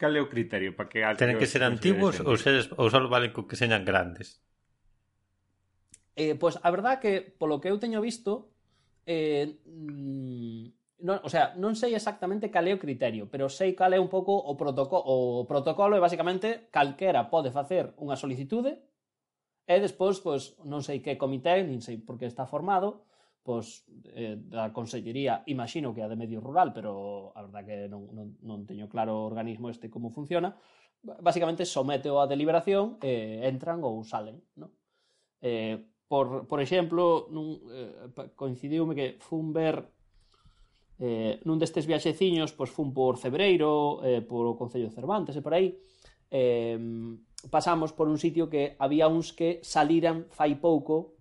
cal é o criterio para que Tenen que ser antigos ou, se, ou só valen co que señan grandes? Eh, pois pues, a verdad que polo que eu teño visto eh, mm, Non, o sea, non sei exactamente cal é o criterio, pero sei cal é un pouco o protocolo, o protocolo é basicamente calquera pode facer unha solicitude e despois, pois, non sei que comité, nin sei por que está formado, pois, eh, da consellería, imagino que a de medio rural, pero a verdad que non, non, non teño claro o organismo este como funciona, basicamente someteo a deliberación, eh, entran ou salen, non? Eh, por, por exemplo, nun, eh, coincidiume que fun ver Eh, nun destes viaxeciños, pois fun por Cebreiro, eh, por o Concello de Cervantes e por aí, eh, pasamos por un sitio que había uns que saliran fai pouco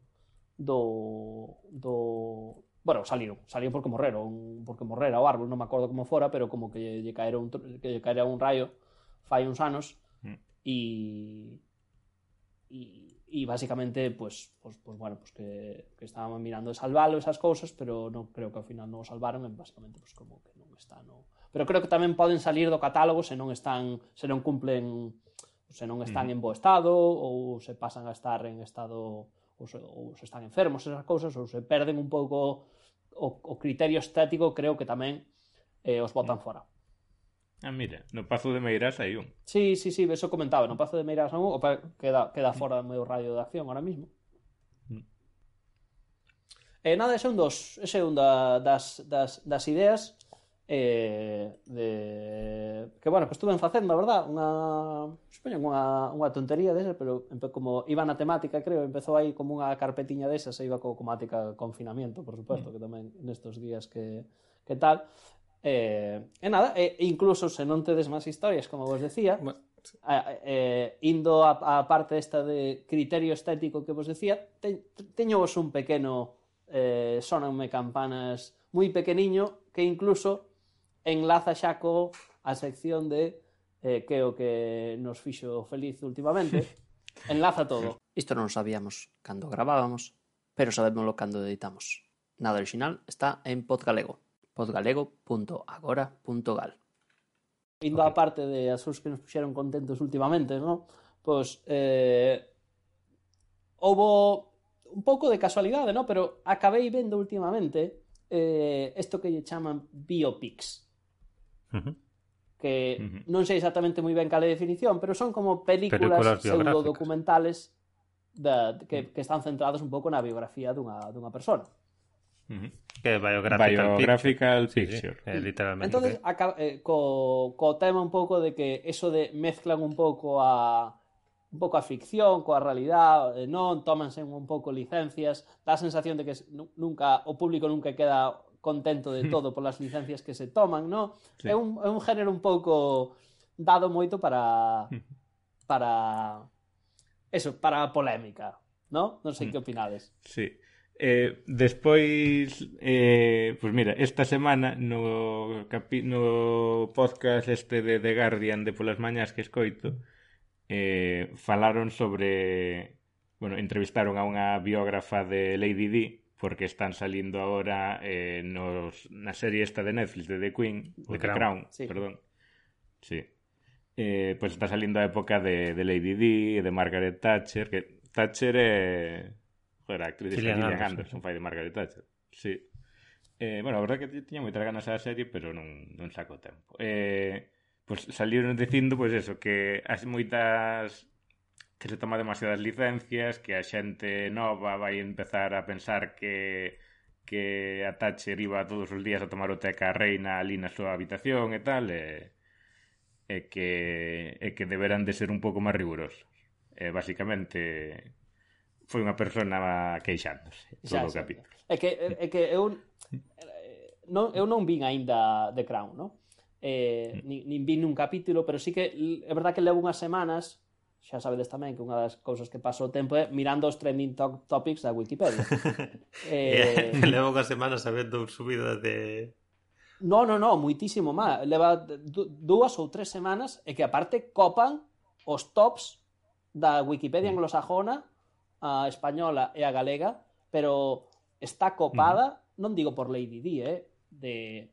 do, do, bueno, saliron, saliron porque morreron, porque morrera o árbol, non me acordo como fora, pero como que lle caera un, que lle caera un raio fai uns anos mm. e e y básicamente, pues, pues, pues bueno, pues que, que estábamos mirando de salvarlo, esas cousas, pero non creo que ao final non o salvaron, e basicamente, pues como que non está, no... Pero creo que tamén poden salir do catálogo se non están, se non cumplen, se non están mm. en bo estado, ou se pasan a estar en estado, ou se, ou se están enfermos, esas cousas, ou se perden un pouco o, o criterio estético, creo que tamén eh, os botan mm. fora. Ah, mira, no Pazo de Meirás hai un. Sí, sí, sí, eso comentaba, no Pazo de Meirás non, o queda, queda fora do meu radio de acción ahora mismo. Mm. E eh, nada, ese é un dos, ese é un da, das, das, das ideas eh, de... que, bueno, que estuven facendo, a verdad, unha, supoño, unha, unha tontería desa, pero como iba na temática, creo, empezou aí como unha carpetiña desas, e iba co temática confinamiento, por suposto, mm. que tamén nestos días que, que tal, Eh, e nada, e incluso se non tedes máis historias, como vos decía, bueno, sí. eh, indo a, a parte esta de criterio estético que vos decía, te, teño vos un pequeno eh, sonanme campanas moi pequeniño que incluso enlaza xa co a sección de eh, que o que nos fixo feliz últimamente. enlaza todo. Isto non sabíamos cando grabábamos, pero sabémoslo cando editamos. Nada original está en Podgalego podgalego.agora.gal Indo okay. a parte de asuntos que nos puxeron contentos últimamente, ¿no? Pois, pues, eh, houbo un pouco de casualidade, ¿no? Pero acabei vendo últimamente eh, esto que lle chaman biopics. Uh -huh. Que uh -huh. non sei exactamente moi ben cal é a definición, pero son como películas, películas pseudo-documentales da, que, que están centradas un pouco na biografía dunha, dunha persona. Uh -huh. Que é biographical, biographical picture. picture. Sí, sí. Eh, literalmente. Entonces, acá, eh, co, co tema un pouco de que eso de mezclan un pouco a un pouco a ficción coa realidade, eh, non tómanse un pouco licencias, dá a sensación de que nunca o público nunca queda contento de todo polas licencias que se toman, non? Sí. É un é un género un pouco dado moito para para eso, para a polémica, ¿no? Non sei mm. que opinades. Sí. Eh, despois, eh, pues mira, esta semana no, capi, no podcast este de The Guardian de polas mañás que escoito eh, falaron sobre... Bueno, entrevistaron a unha biógrafa de Lady Di porque están salindo agora eh, nos, na serie esta de Netflix de The Queen, The, The Crown, Crown sí. perdón. Sí. Eh, pois pues está salindo a época de, de Lady Di e de Margaret Thatcher, que Thatcher é... Eh, Joder, a actriz Gillian Anderson, Anderson fai de Margaret Thatcher. Sí. Eh, bueno, a verdade que tiña moitas ganas a serie, pero non, non saco tempo. Eh, pois pues, dicindo, pois pues, eso, que as moitas que se toma demasiadas licencias, que a xente nova vai empezar a pensar que que a Thatcher iba todos os días a tomar o té ca reina ali na súa habitación e tal, e, e que, e que deberán de ser un pouco máis rigurosos. E, basicamente, foi unha persona queixándose todo xa, o capítulo. É que, é que eu non, eu non vin aínda The Crown, non? Eh, mm. nin, nin vin nun capítulo, pero sí que é verdad que levo unhas semanas xa sabedes tamén que unha das cousas que paso o tempo é mirando os trending to topics da Wikipedia. eh... Levo unha semana sabendo subida de... No, no, no, muitísimo má. Leva dúas ou tres semanas e que aparte copan os tops da Wikipedia mm. anglosajona a española e a galega, pero está copada, uh -huh. non digo por Lady Di, eh, de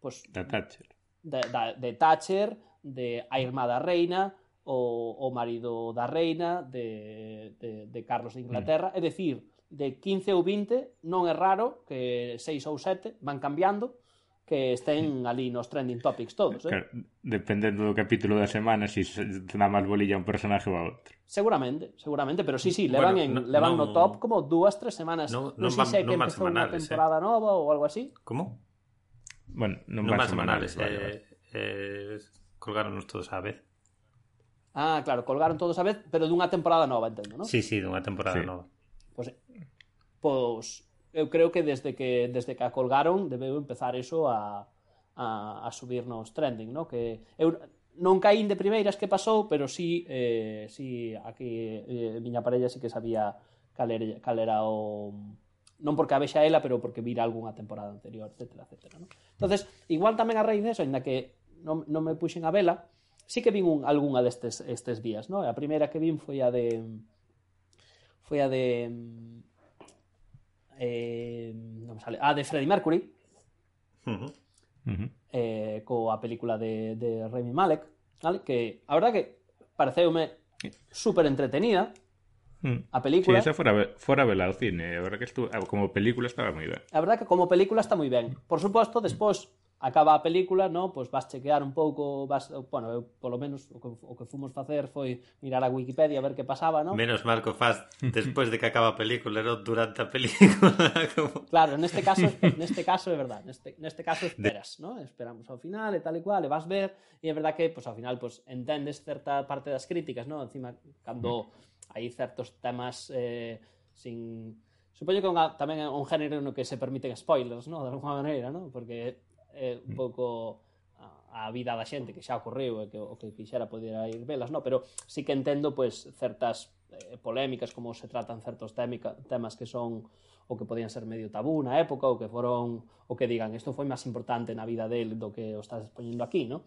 pues, da Thatcher. De, da, de Thatcher, de a irmá da reina, o, o marido da reina de, de, de Carlos de Inglaterra, mm. é dicir, de 15 ou 20 non é raro que 6 ou 7 van cambiando que estén ali nos trending topics todos, eh? Claro, dependendo do capítulo da semana, si dá máis bolilla a un personaje ou a outro. Seguramente, seguramente, pero sí, sí, levan, Bueno, en, no- levan no top como dúas, tres semanas. Non- non, non sei van- se é que van empezou unha semanales, eh. temporada nova ou algo así. Como? Bueno, non, Non van van semanales, vale, vale. eh, eh, colgáronos todos á vez. Ah, claro, colgaron todos a vez, pero dunha temporada nova, entendo, non? Sí, sí, dunha temporada Sí. nova. Pois, pois eu creo que desde que desde que a colgaron debeu empezar eso a, a, a subirnos trending, no? Que eu non caín de primeiras que pasou, pero sí, eh, sí aquí eh, miña parella sí que sabía cal era, cal era o non porque a vexa ela, pero porque vira algunha temporada anterior, etcétera, etcétera, no? Entonces, igual tamén a raíz de eso, ainda que non, non me puxen a vela, sí que vin un, algunha destes estes días, no? A primeira que vin foi a de foi a de eh, me sale, a de Freddie Mercury Uh -huh. Uh -huh. eh, coa película de, de Rami Malek vale? que a verdad que pareceume super entretenida Mm. a Sí, película esa fora, ve- fora vela ao cine. A verdad que estuvo, ah, como película estaba moi ben. A verdad que como película está moi ben. Por suposto, despois acaba a película, no? Pois vas chequear un pouco, vas, bueno, eu, polo menos o que, o que fomos facer foi mirar a Wikipedia a ver que pasaba, no? Menos mal que faz despois de que acaba a película, non durante a película. Como... Claro, neste caso, neste caso é verdad, neste, neste caso esperas, de... Esperamos ao final e tal e cual, e vas ver, e é verdade que, pois, ao final, pois, entendes certa parte das críticas, no? Encima, cando mm. hai certos temas eh, sin... Supoño que unha, tamén é un género no que se permiten spoilers, no? De alguma maneira, no? Porque é un mm. pouco a vida da xente que xa ocorreu e que o que quixera podera ir velas, no, pero sí que entendo pois certas eh, polémicas como se tratan certos témica, temas que son o que podían ser medio tabú na época ou que foron o que digan isto foi máis importante na vida del do que o estás poñendo aquí, no?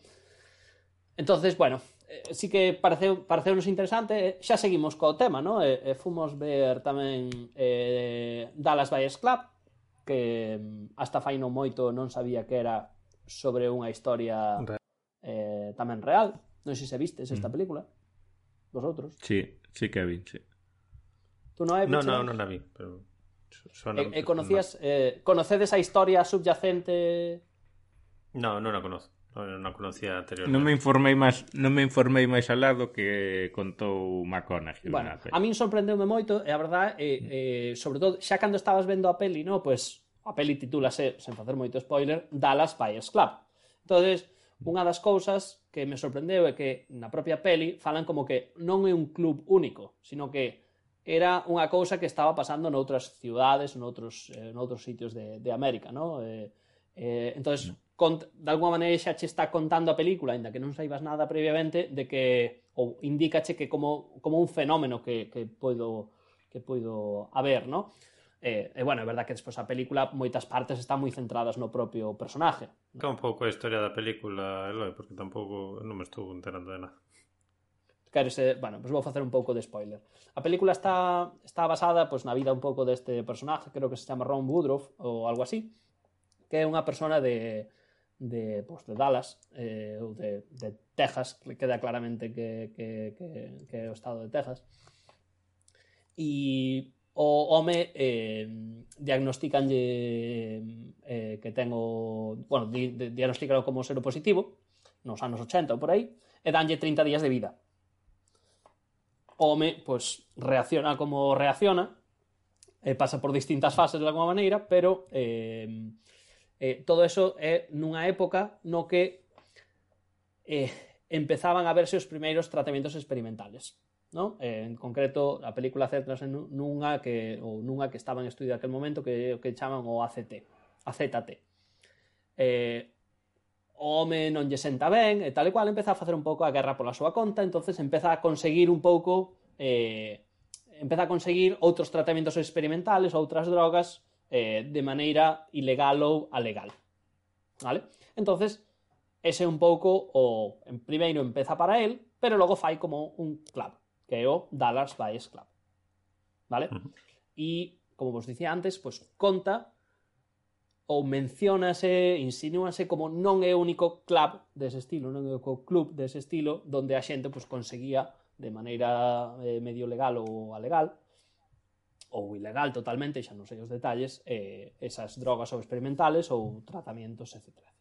Entonces, bueno, eh, sí que pareceu, pareceunos interesante, eh, xa seguimos co tema, no? E, eh, e fomos ver tamén eh, Dallas Buyers Club, que mm, hasta fai non moito non sabía que era sobre unha historia real. eh, tamén real. Non sei se vistes esta mm. película. Vosotros? Sí, sí que a vi, sí. Tú non a No, No, no, non a vi, pero... Suena, eh, e, e eh, conocías, eh, conocedes a historia subyacente? No, non a conozco. Non a conocía anteriormente. Non me informei máis, non me informei máis alá do que contou McConaughey bueno, na peli. A min sorprendeume moito, e a verdade, eh, mm. eh, sobre todo, xa cando estabas vendo a peli, no, pois pues, a peli titúlase, sen facer moito spoiler, Dallas Buyers Club. entonces unha das cousas que me sorprendeu é que na propia peli falan como que non é un club único, sino que era unha cousa que estaba pasando noutras ciudades, noutros, eh, noutros sitios de, de América, ¿no? Eh, eh, entonces, mm. cont, de alguma maneira xa che está contando a película, ainda que non saibas nada previamente, de que ou indícache que como, como un fenómeno que, que puedo, que podo haber, ¿no? E, e bueno, é verdad que despois a película moitas partes están moi centradas no propio personaje. Que un pouco a historia da película, Eloi, porque tampouco non me estou enterando de nada. Claro, se, bueno, pues vou facer un pouco de spoiler. A película está, está basada pues, na vida un pouco deste personaje, creo que se chama Ron Woodruff ou algo así, que é unha persona de, de, pues, de Dallas eh, ou de, de Texas, que queda claramente que, que, que, que é o estado de Texas. E o home eh, diagnosticanlle eh, que ten o... Bueno, di, di, diagnosticalo como sero positivo, nos anos 80 ou por aí, e danlle 30 días de vida. O home, pois, pues, reacciona como reacciona, e pasa por distintas fases de alguma maneira, pero eh, eh, todo eso é nunha época no que eh, empezaban a verse os primeiros tratamentos experimentales. ¿no? Eh, en concreto, a película centrase nunha que ou nunha que estaba en estudio aquel momento que que chaman o ACT, AZT. Eh, o home non lle senta ben, e tal e cual empeza a facer un pouco a guerra pola súa conta, entonces empeza a conseguir un pouco eh, empeza a conseguir outros tratamentos experimentales, outras drogas eh, de maneira ilegal ou alegal. Vale? Entonces, ese é un pouco o en primeiro empeza para el, pero logo fai como un clavo creó Dallas Buyers Club. ¿Vale? Uh -huh. E, como vos dicía antes, pues conta ou menciónase, insinúase como non é o único club dese estilo, non é o único club dese estilo donde a xente pois, conseguía de maneira eh, medio legal ou alegal ou ilegal totalmente, xa non sei os detalles, eh, esas drogas ou experimentales ou tratamientos, etc. etc.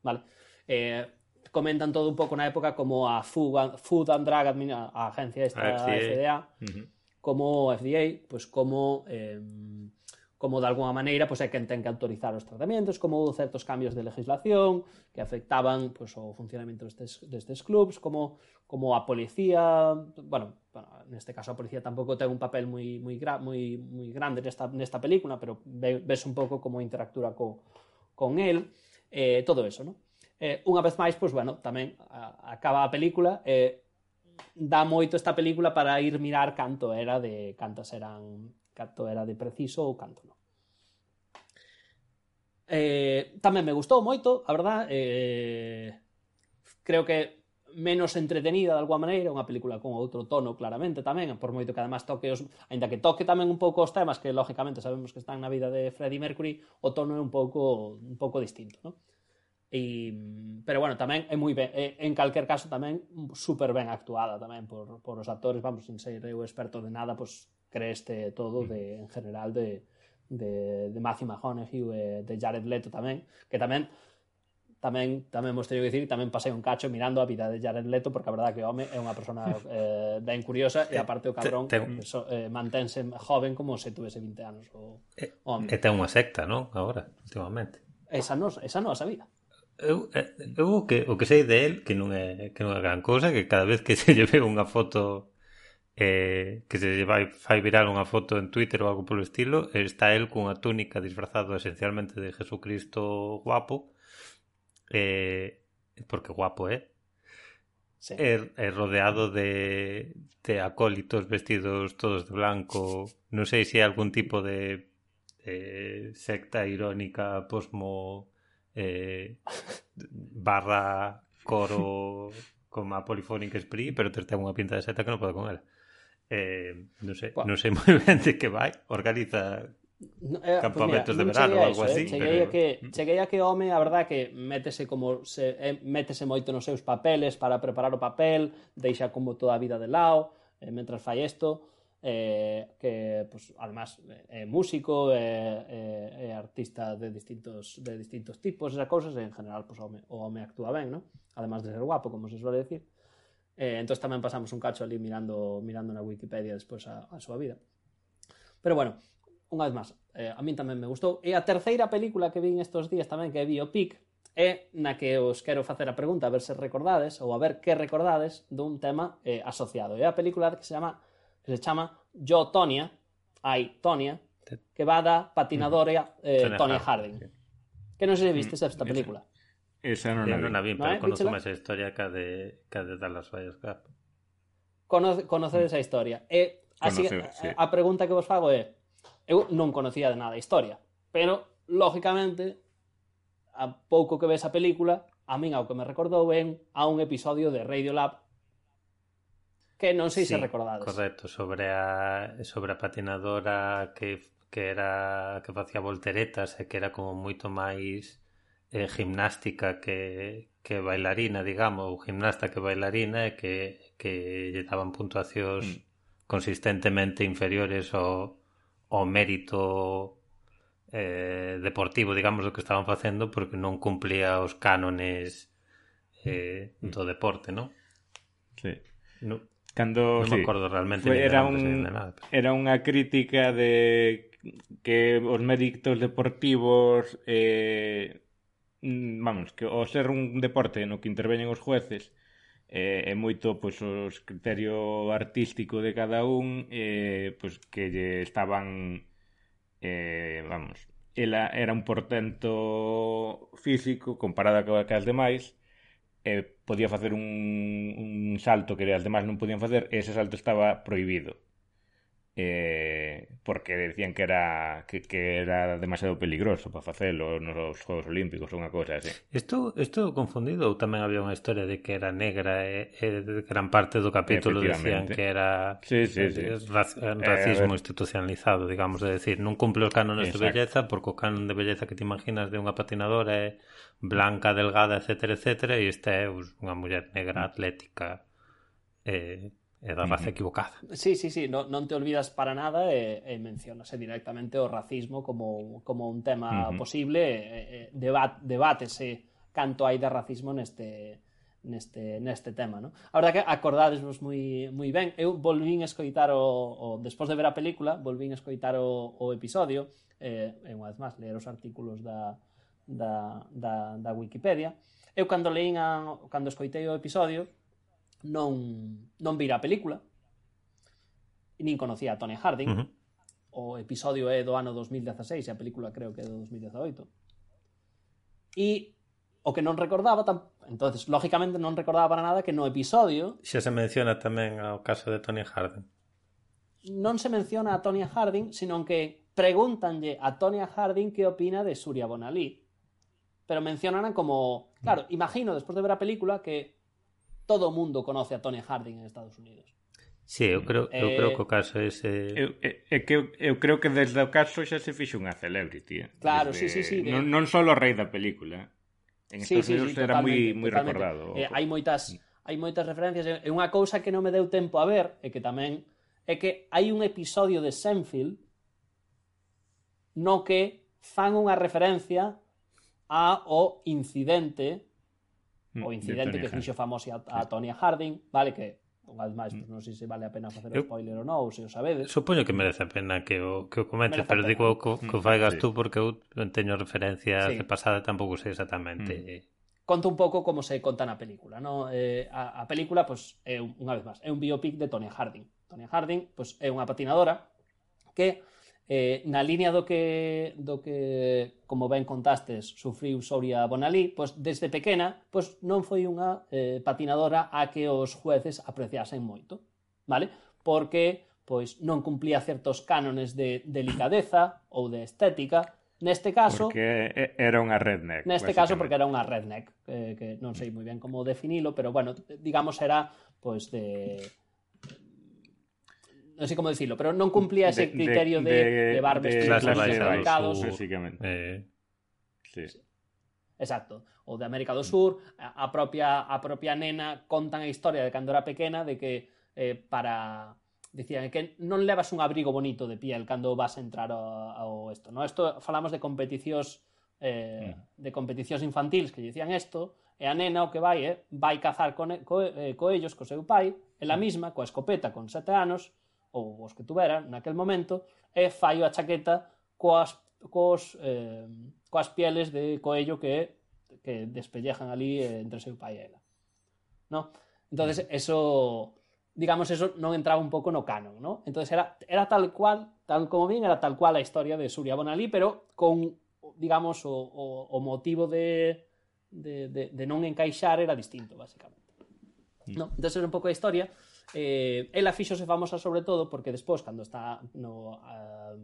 Vale? Eh, comentan todo un pouco na época como a Food, Food and Drug Administration, a agencia esta, a FDA, uh -huh. como FDA, pues como eh, como de alguna maneira pois, é quen ten que autorizar os tratamentos, como certos cambios de legislación que afectaban pois, o funcionamento destes, destes clubs, como, como a policía, bueno, bueno, neste caso a policía tampouco ten un papel moi, moi, gra, moi, moi grande nesta, nesta película, pero ves un pouco como interactúa co, con el, eh, todo eso, ¿no? eh, unha vez máis, pois, bueno, tamén a, acaba a película e eh, dá moito esta película para ir mirar canto era de cantas eran canto era de preciso ou canto non. Eh, tamén me gustou moito, a verdad, eh, creo que menos entretenida de alguma maneira, unha película con outro tono claramente tamén, por moito que además toque os, aínda que toque tamén un pouco os temas que lógicamente sabemos que están na vida de Freddie Mercury, o tono é un pouco un pouco distinto, non? E, pero bueno, tamén é moi ben, é, en calquer caso tamén super ben actuada tamén por, por os actores, vamos, sin ser eu experto de nada, pois creeste todo de, mm. en general de, de, de Matthew McConaughey e de Jared Leto tamén, que tamén tamén tamén vos teño que dicir, tamén pasei un cacho mirando a vida de Jared Leto porque a verdade que o home é unha persona eh, ben curiosa e aparte o cabrón te, te... So, eh, mantense joven como se tuvese 20 anos o, o home. E ten unha secta, non? Agora, últimamente. Esa non, esa non a sabía. Eu, eh, eu o, que, o que sei de él que non é que non é gran cousa que cada vez que se lle ve unha foto eh, que se lle vai, fai viral unha foto en Twitter ou algo polo estilo está el cunha túnica disfrazado esencialmente de Jesucristo guapo eh, porque guapo é eh? sí. é, é rodeado de, de acólitos vestidos todos de blanco. Non sei se é algún tipo de eh, secta irónica posmo eh, barra coro con a Polyphonic Spree, pero te ten unha pinta de seta que non podo con ela. Eh, non sei, non sei moi ben de que vai, organiza no, eh, campamentos pues mira, de verano ou algo eso, eh, así, eh? cheguei pero... a que mm. cheguei a que o home, a verdade que métese como se eh, métese moito nos seus papeles para preparar o papel, deixa como toda a vida de lado, eh, mentras fai isto, eh, que pues, además é eh, músico, é, eh, é, artista de distintos, de distintos tipos, esas cousas, e en general pues, o, home, o home actúa ben, ¿no? además de ser guapo, como se suele decir. Eh, entón tamén pasamos un cacho ali mirando, mirando na Wikipedia despois a, a súa vida. Pero bueno, unha vez máis, eh, a min tamén me gustou. E a terceira película que vin estes días tamén, que é Biopic, é na que os quero facer a pregunta, a ver se recordades, ou a ver que recordades dun tema eh, asociado. É a película que se chama que se chama Yo Tonia, hai Tonia, que va da patinadora eh, Tonya Harding. Que non sei se viste esta película. Esa non, sí, non la vi, pero ¿No, conozco máis a historia que a de, que a de Dallas Buyers Club. Conoce, conocedes a historia. E así, Conoce, sí. a, a pregunta que vos fago é, eu non conocía de nada a historia, pero, lógicamente, a pouco que ves a película, a min ao que me recordou ben a un episodio de Radio Lab que non sei sí, se recordades. Correcto, sobre a, sobre a patinadora que, que era que facía volteretas e que era como moito máis eh, gimnástica que, que bailarina, digamos, ou gimnasta que bailarina e que, que lle daban puntuacións mm. consistentemente inferiores ao, ao mérito eh, deportivo, digamos, do que estaban facendo porque non cumplía os cánones eh, mm. do deporte, non? Sí. No, Cando, non sí, me acordo realmente era, un, nada, pero... era unha crítica de que os méritos deportivos eh, vamos, que ao ser un deporte no que interveñen os jueces eh, é moito pois, os criterio artístico de cada un eh, pois, que lle estaban eh, vamos ela era un portento físico comparada coa cas demais e podía facer un, un salto que as demais non podían facer e ese salto estaba prohibido eh, porque decían que era que, que era demasiado peligroso para facelo nos Juegos Olímpicos unha cousa así. Estou, estou confundido ou tamén había unha historia de que era negra e, e gran parte do capítulo decían que era sí, sí, sí. Eh, Raci eh, eh, racismo eh, institucionalizado, digamos, de decir, non cumple os cánones Exacto. de belleza porque o canon de belleza que te imaginas de unha patinadora é blanca, delgada, etcétera, etcétera, e esta é unha muller negra mm. atlética eh, é da raza equivocada. Sí, sí, sí, no, non te olvidas para nada e, e mencionase directamente o racismo como, como un tema uh -huh. posible, e, e debat, debátese canto hai de racismo neste neste, neste tema, No? A verdade que acordadesvos moi, moi ben. Eu volvín a escoitar o, o despois de ver a película, volvín a escoitar o, o episodio, eh, e unha vez máis ler os artículos da, da, da, da Wikipedia. Eu cando leín a, cando escoitei o episodio, non, non vira a película. Nin conocía a Tony Harding. Uh -huh. o episodio é do ano 2016 e a película creo que é do 2018 e o que non recordaba tam... entonces lógicamente non recordaba para nada que no episodio xa se menciona tamén ao caso de Tony Harding. Non se menciona a Tony Harding sino que pregúntanlle a Tony Harding que opina de Surya Bonalí. Pero mencionan como... Claro, imagino, despois de ver a película, que todo o mundo conoce a Tony Harding en Estados Unidos. Sí, eu creo, eu eh, creo que o caso é ese... Eu, é que eu, eu creo que desde o caso xa se fixe unha celebrity. Eh? Claro, desde... sí, sí, sí. De... Non, non só o rei da película. Eh. En Estados sí, Unidos sí, era moi moi recordado. Eh, hai moitas hai moitas referencias. E unha cousa que non me deu tempo a ver, e que tamén, é que hai un episodio de Seinfeld no que fan unha referencia ao incidente Mm, o incidente que fixo famosa a, a Tonya Harding, vale, que unha vez máis, pues, mm. non sei se vale a pena facer o spoiler ou non, ou se o sabedes. Supoño que merece a pena que o, que o comentes, merece pero pena. digo que, que o faigas sí. tú porque eu teño referencia sí. pasada tampouco sei exactamente. Mm. Conto un pouco como se conta na película, no? Eh, a, a película, pois, pues, é unha vez máis, é un biopic de Tonya Harding. Tonya Harding, pois, pues, é unha patinadora que Eh, na línea do que, do que, como ben contastes, sufriu Soria Bonalí, pois desde pequena pois non foi unha eh, patinadora a que os jueces apreciasen moito, vale? Porque pois non cumplía certos cánones de delicadeza ou de estética, Neste caso... Porque era unha redneck. Neste caso porque era unha redneck, eh, que non sei moi ben como definilo, pero bueno, digamos era pois de non sei como decirlo, pero non cumplía ese criterio de, de, de, de bar vestido, de, de, mercados, eh, sí. Exacto, o de América do Sur, a, a propia a propia nena contan a historia de cando era pequena de que eh, para dicían que non levas un abrigo bonito de piel cando vas a entrar ao, ao no? Isto falamos de competicións eh, de competicións infantiles que dicían isto, e a nena o que vai é eh, vai cazar con, co, eh, co ellos, co seu pai, ela misma, coa escopeta con sete anos, ou os que tuveran naquel momento, e fallo a chaqueta coas, cos, eh, coas pieles de coello que, que despellejan ali eh, entre seu pai e ela. No? entonces mm. eso, digamos, eso non entraba un pouco no canon, ¿no? Entonces era, era tal cual, tal como bien, era tal cual a historia de Surya Bonalí, pero con, digamos, o, o, o motivo de, de, de, de non encaixar era distinto, basicamente. ¿no? Mm. Entonces era un pouco a historia eh, ela fixose famosa sobre todo porque despois, cando está no, uh,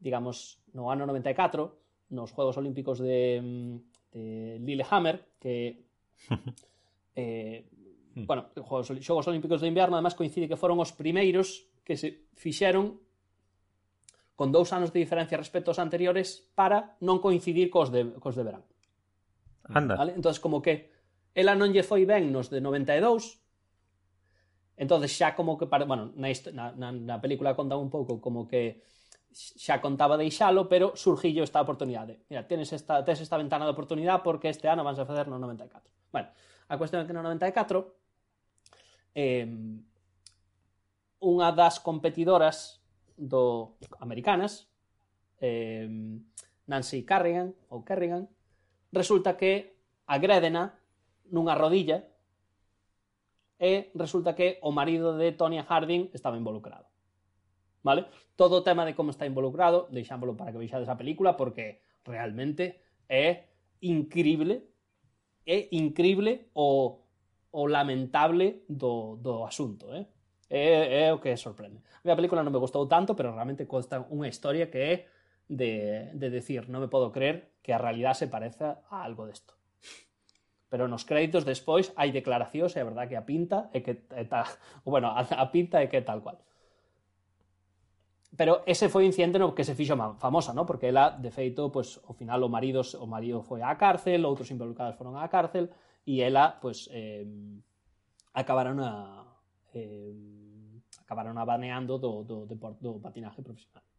digamos, no ano 94, nos Juegos Olímpicos de, de Lillehammer, que eh, hmm. bueno, os Xogos Olímpicos de Inverno además coincide que foron os primeiros que se fixeron con dous anos de diferencia respecto aos anteriores para non coincidir cos de, cos de verán. Anda. Vale? Entón, como que ela non lle foi ben nos de 92, entonces xa como que, para, bueno, na, na, na película conta un pouco como que xa contaba deixalo, pero surgillo esta oportunidade. Mira, tienes esta, tens esta ventana de oportunidade porque este ano vans a facer no 94. Bueno, a cuestión é que no 94 eh, unha das competidoras do americanas eh, Nancy Carrigan ou Carrigan resulta que agrédena nunha rodilla e resulta que o marido de Tonya Harding estaba involucrado. Vale? Todo o tema de como está involucrado, deixámoslo para que veixades a película porque realmente é increíble é increíble o, o lamentable do, do asunto, eh? É, é o que sorprende. A minha película non me gustou tanto, pero realmente consta unha historia que é de, de decir, non me podo creer que a realidade se pareza a algo desto pero nos créditos despois hai declaracións, é verdad que a pinta é que eh, é ta, bueno, a, a pinta é que tal cual. Pero ese foi o incidente no que se fixo famosa, no? porque ela, de feito, pues, ao final o marido, o marido foi á cárcel, outros involucrados foron á cárcel, e ela, pues, eh, acabaron a, eh, acabaron abaneando do, do, do, do patinaje profesional.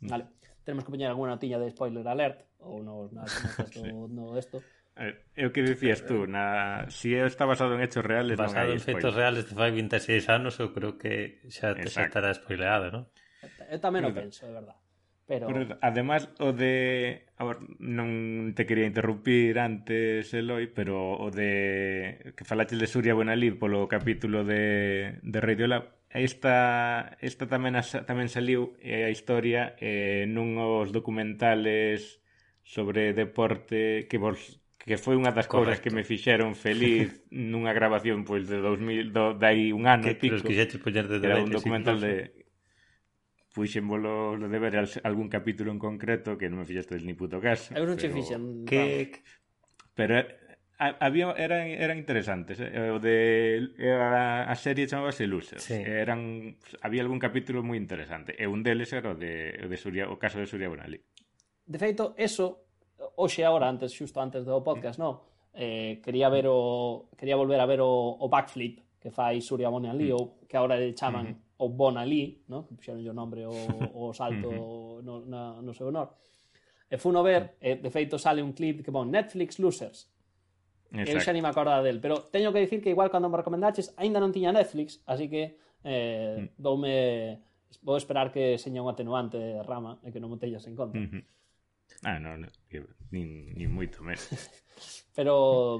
Mm. Vale. Tenemos que poñer alguna notiña de spoiler alert ou no, na, no, texto, sí. no esto. É o que dicías tú, na, si está basado en hechos reales, basado non en feitos reales de fai 26 anos, eu creo que xa, te xa estará spoileado, non? Eu tamén o penso, é verdade. Pero... Pero además o de a ver, non te quería interrumpir antes Eloi, pero o de que falaches de Surya Bonalid polo capítulo de de Radio Lab esta, esta tamén, asa, tamén saliu eh, a historia eh, nun os documentales sobre deporte que vos que foi unha das cousas que me fixeron feliz nunha grabación pois de 2000 do, dai un ano que, pico. Que xa poñer de era un documental de puxen volo de ver algún capítulo en concreto que non me fixaste ni puto caso. Eu non che fixen. Que... Pero Ah, había eran, eran interesantes eh? o de era, a serie chamábase Losers sí. eran había algún capítulo moi interesante e un deles era o de, de Surya, o caso de Surya Bonali de feito, eso hoxe agora, antes, xusto antes do podcast, mm. no? Eh, quería ver o quería volver a ver o, o backflip que fai Surya Bonali mm. ou que agora le chaman mm -hmm. o Bonali, no? Que puxeron o nome o, o salto mm -hmm. no, na, no seu honor. E funo ver, e, de feito sale un clip que pon Netflix Losers Exacto. Eu xa ni me acordaba del, pero teño que dicir que igual cando me recomendaches aínda non tiña Netflix, así que eh, mm. doume vou esperar que seña un atenuante de rama e que non motellas en conta. Mm -hmm. Ah, non, no, nin, nin moito menos. pero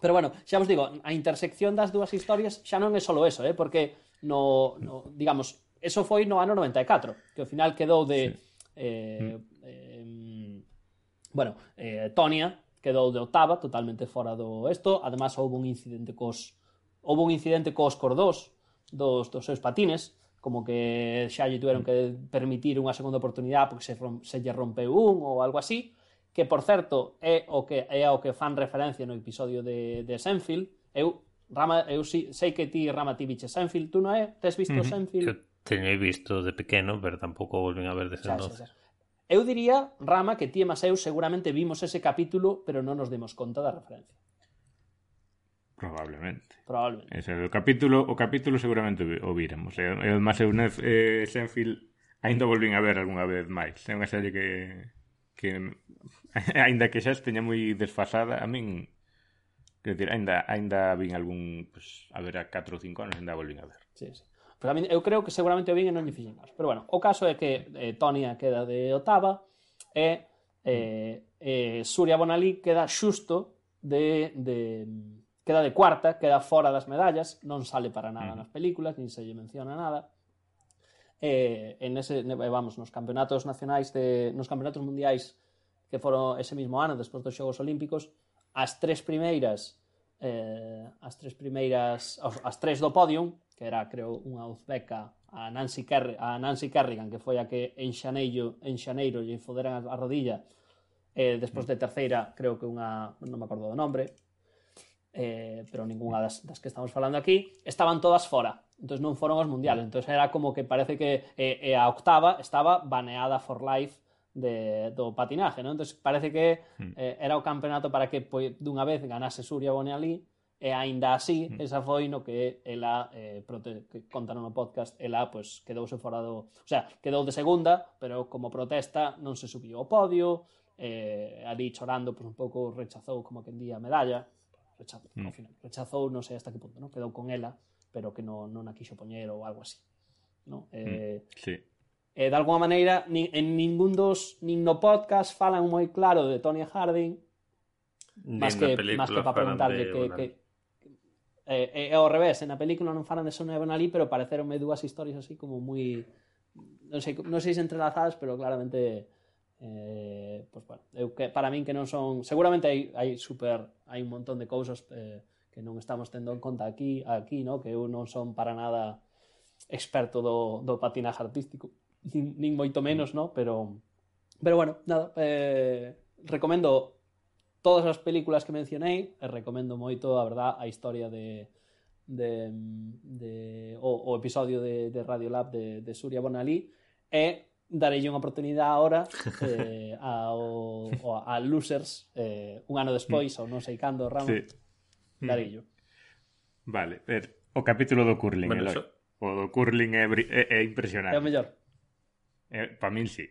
pero bueno, xa vos digo, a intersección das dúas historias xa non é só eso, eh, porque no, no digamos, eso foi no ano 94, que ao final quedou de sí. eh, mm. eh, bueno, eh, Tonia quedou de octava, totalmente fora do esto. Ademais, houve un incidente cos houve un incidente cos cordós dos, dos seus patines, como que xa lle tiveron que permitir unha segunda oportunidade porque se, rom, se lle rompeu un ou algo así, que por certo é o que é o que fan referencia no episodio de, de Senfield. Eu Rama, eu si, sei que ti Rama ti biche Senfield, tú non é? Tes visto uh -huh. Senfield? Que teñei visto de pequeno, pero tampouco volvín a ver desde xa, entonces. Xa, xa. Eu diría, Rama, que ti e Maseu seguramente vimos ese capítulo, pero non nos demos conta da referencia. Probablemente. Probablemente. Ese, o capítulo, o capítulo seguramente o viremos. E, e además eu nef, eh, Senfield ainda volvín a ver algunha vez máis. É unha serie que que aínda que xa esteña moi desfasada, a min quer dizer, aínda aínda vin algún, pues, a ver, a 4 ou 5 anos ainda volvín a ver. Sí, sí. Pero a mí, eu creo que seguramente o vin e non lle fixen caso. Pero bueno, o caso é que eh, Tonia queda de octava e eh, eh, Surya Bonalí queda xusto de, de queda de cuarta, queda fora das medallas, non sale para nada nas películas, nin se lle menciona nada. Eh, en ese, vamos, nos campeonatos nacionais, de, nos campeonatos mundiais que foron ese mismo ano, despois dos Xogos Olímpicos, as tres primeiras eh, as tres primeiras, as tres do podium, que era, creo, unha uzbeca a Nancy, Kerr, a Nancy Kerrigan, que foi a que en Xaneiro, en Xaneiro lle foderan a rodilla, eh, despois de terceira, creo que unha, non me acordo do nombre, eh, pero ningunha das, das que estamos falando aquí, estaban todas fora. Entón non foron aos mundiales. Entón era como que parece que eh, eh, a octava estaba baneada for life de, do patinaje, non? Entón, parece que hmm. eh, era o campeonato para que pois, dunha vez ganase Surya Bonelli e aínda así, hmm. esa foi no que ela eh, prote... que contaron no podcast, ela pois, quedouse fora do... O sea, quedou de segunda, pero como protesta non se subiu ao podio, eh, ali chorando, pois, un pouco rechazou como que en día a medalla, rechazou, mm. ao final, rechazou, non sei hasta que punto, non? quedou con ela, pero que non, non a quixo poñer ou algo así. No? Hmm. Eh, mm. Sí. Eh, e de alguma maneira, nin, en ningún dos, nin no podcast falan moi claro de Tony Harding, máis que, máis que para preguntarle que, que, eh, eh, ao revés, en a película non falan de Sonia Bonalí, pero pareceronme dúas historias así como moi non sei, non sei se entrelazadas, pero claramente eh, pues, bueno, eu que, para min que non son seguramente hai, hai super hai un montón de cousas eh, que non estamos tendo en conta aquí, aquí no? que eu non son para nada experto do, do patinaje artístico nin, nin moito menos, no? Pero, pero bueno, nada, eh, recomendo todas as películas que mencionei e recomendo moito, a verdad, a historia de, de, de o, o episodio de, de Radiolab de, de Surya Bonalí e darei unha oportunidade agora eh, ao, ao, a Losers eh, un ano despois ou non sei cando, Ramos sí. Mm. darei yo. Vale, o capítulo do curling, bueno, Eloy, so... O do curling é, é, é impresionante. É o mellor. Eh, para min sí.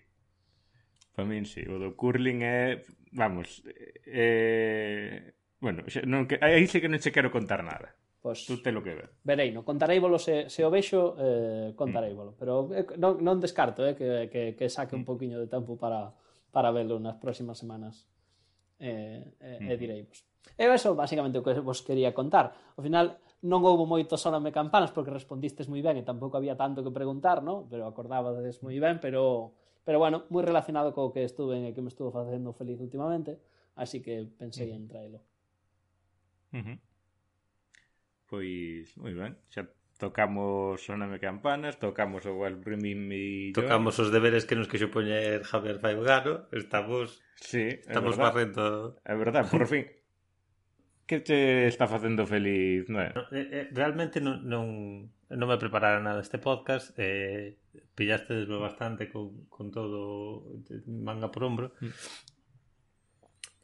Para min sí. O do curling é, vamos, eh, bueno, xa, non que aí sí que non che quero contar nada. Pois, pues, tú te lo que ver. Verei, no contarei volo se, se o vexo, eh, contarei volo. Mm. Pero eh, non, non descarto eh, que, que, que saque un mm. poquinho de tempo para, para verlo nas próximas semanas. Eh, eh, mm. e direivos. E iso basicamente o que vos quería contar. Ao final, non houbo moito soname campanas porque respondistes moi ben e tampouco había tanto que preguntar, ¿no? Pero acordabades moi ben, pero pero bueno, moi relacionado co que estuve e que me estuvo facendo feliz últimamente, así que pensei uh -huh. en traelo. Uh -huh. Pois, moi ben, xa tocamos Soname Campanas, tocamos o Wild Brimming e Tocamos os deberes que nos quixo poñer Javier Faibgano, estamos sí, estamos barrendo. É verdade, por fin, que te está facendo feliz, non é? Eh, eh, realmente non, non, non me preparara nada este podcast, eh, pillaste bastante con, con todo manga por hombro, mm.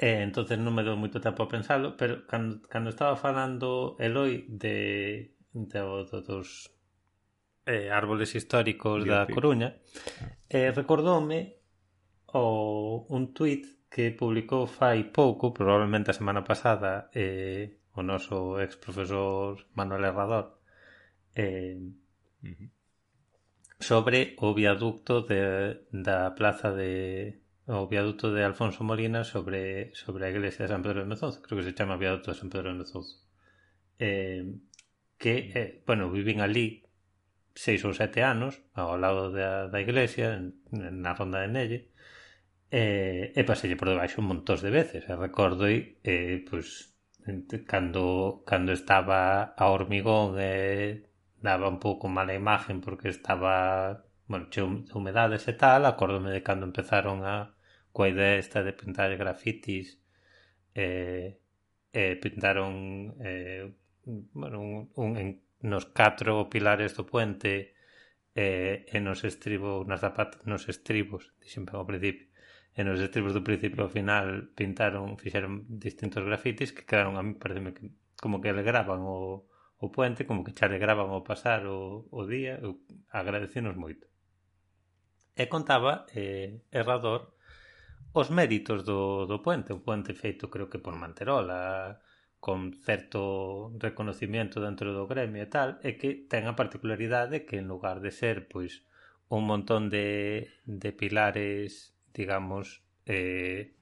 eh, entonces non me dou moito tempo a pensalo, pero cando, cando estaba falando Eloi de, de, de dos eh, árboles históricos Dios da Coruña, eh, recordoume o, un tuit que publicou fai pouco, probablemente a semana pasada, eh, o noso ex profesor Manuel Herrador, eh, uh -huh. sobre o viaducto de, da plaza de o viaducto de Alfonso Molina sobre, sobre a iglesia de San Pedro de Mezonzo creo que se chama viaducto de San Pedro de Mezonzo eh, que, eh, bueno, vivín ali seis ou sete anos ao lado da, da iglesia na ronda de Nelle eh, e paselle por debaixo un montón de veces. E recordo eh, pois, cando, cando estaba a hormigón eh, daba un pouco mala imagen porque estaba bueno, che humedades e tal, acórdome de cando empezaron a coa idea esta de pintar grafitis eh, eh, pintaron eh, bueno, un, un, en, nos catro pilares do puente eh, e nos estribos nas zapatas, nos estribos, dixen ao principio e nos estribos do principio ao final pintaron, fixeron distintos grafitis que quedaron a mí, pareceme que como que alegraban o, o puente, como que xa alegraban o pasar o, o día, eu agradecenos moito. E contaba eh, Errador os méritos do, do puente, un puente feito creo que por Manterola, con certo reconocimiento dentro do gremio e tal, e que ten a particularidade que en lugar de ser pois un montón de, de pilares digamos, eh,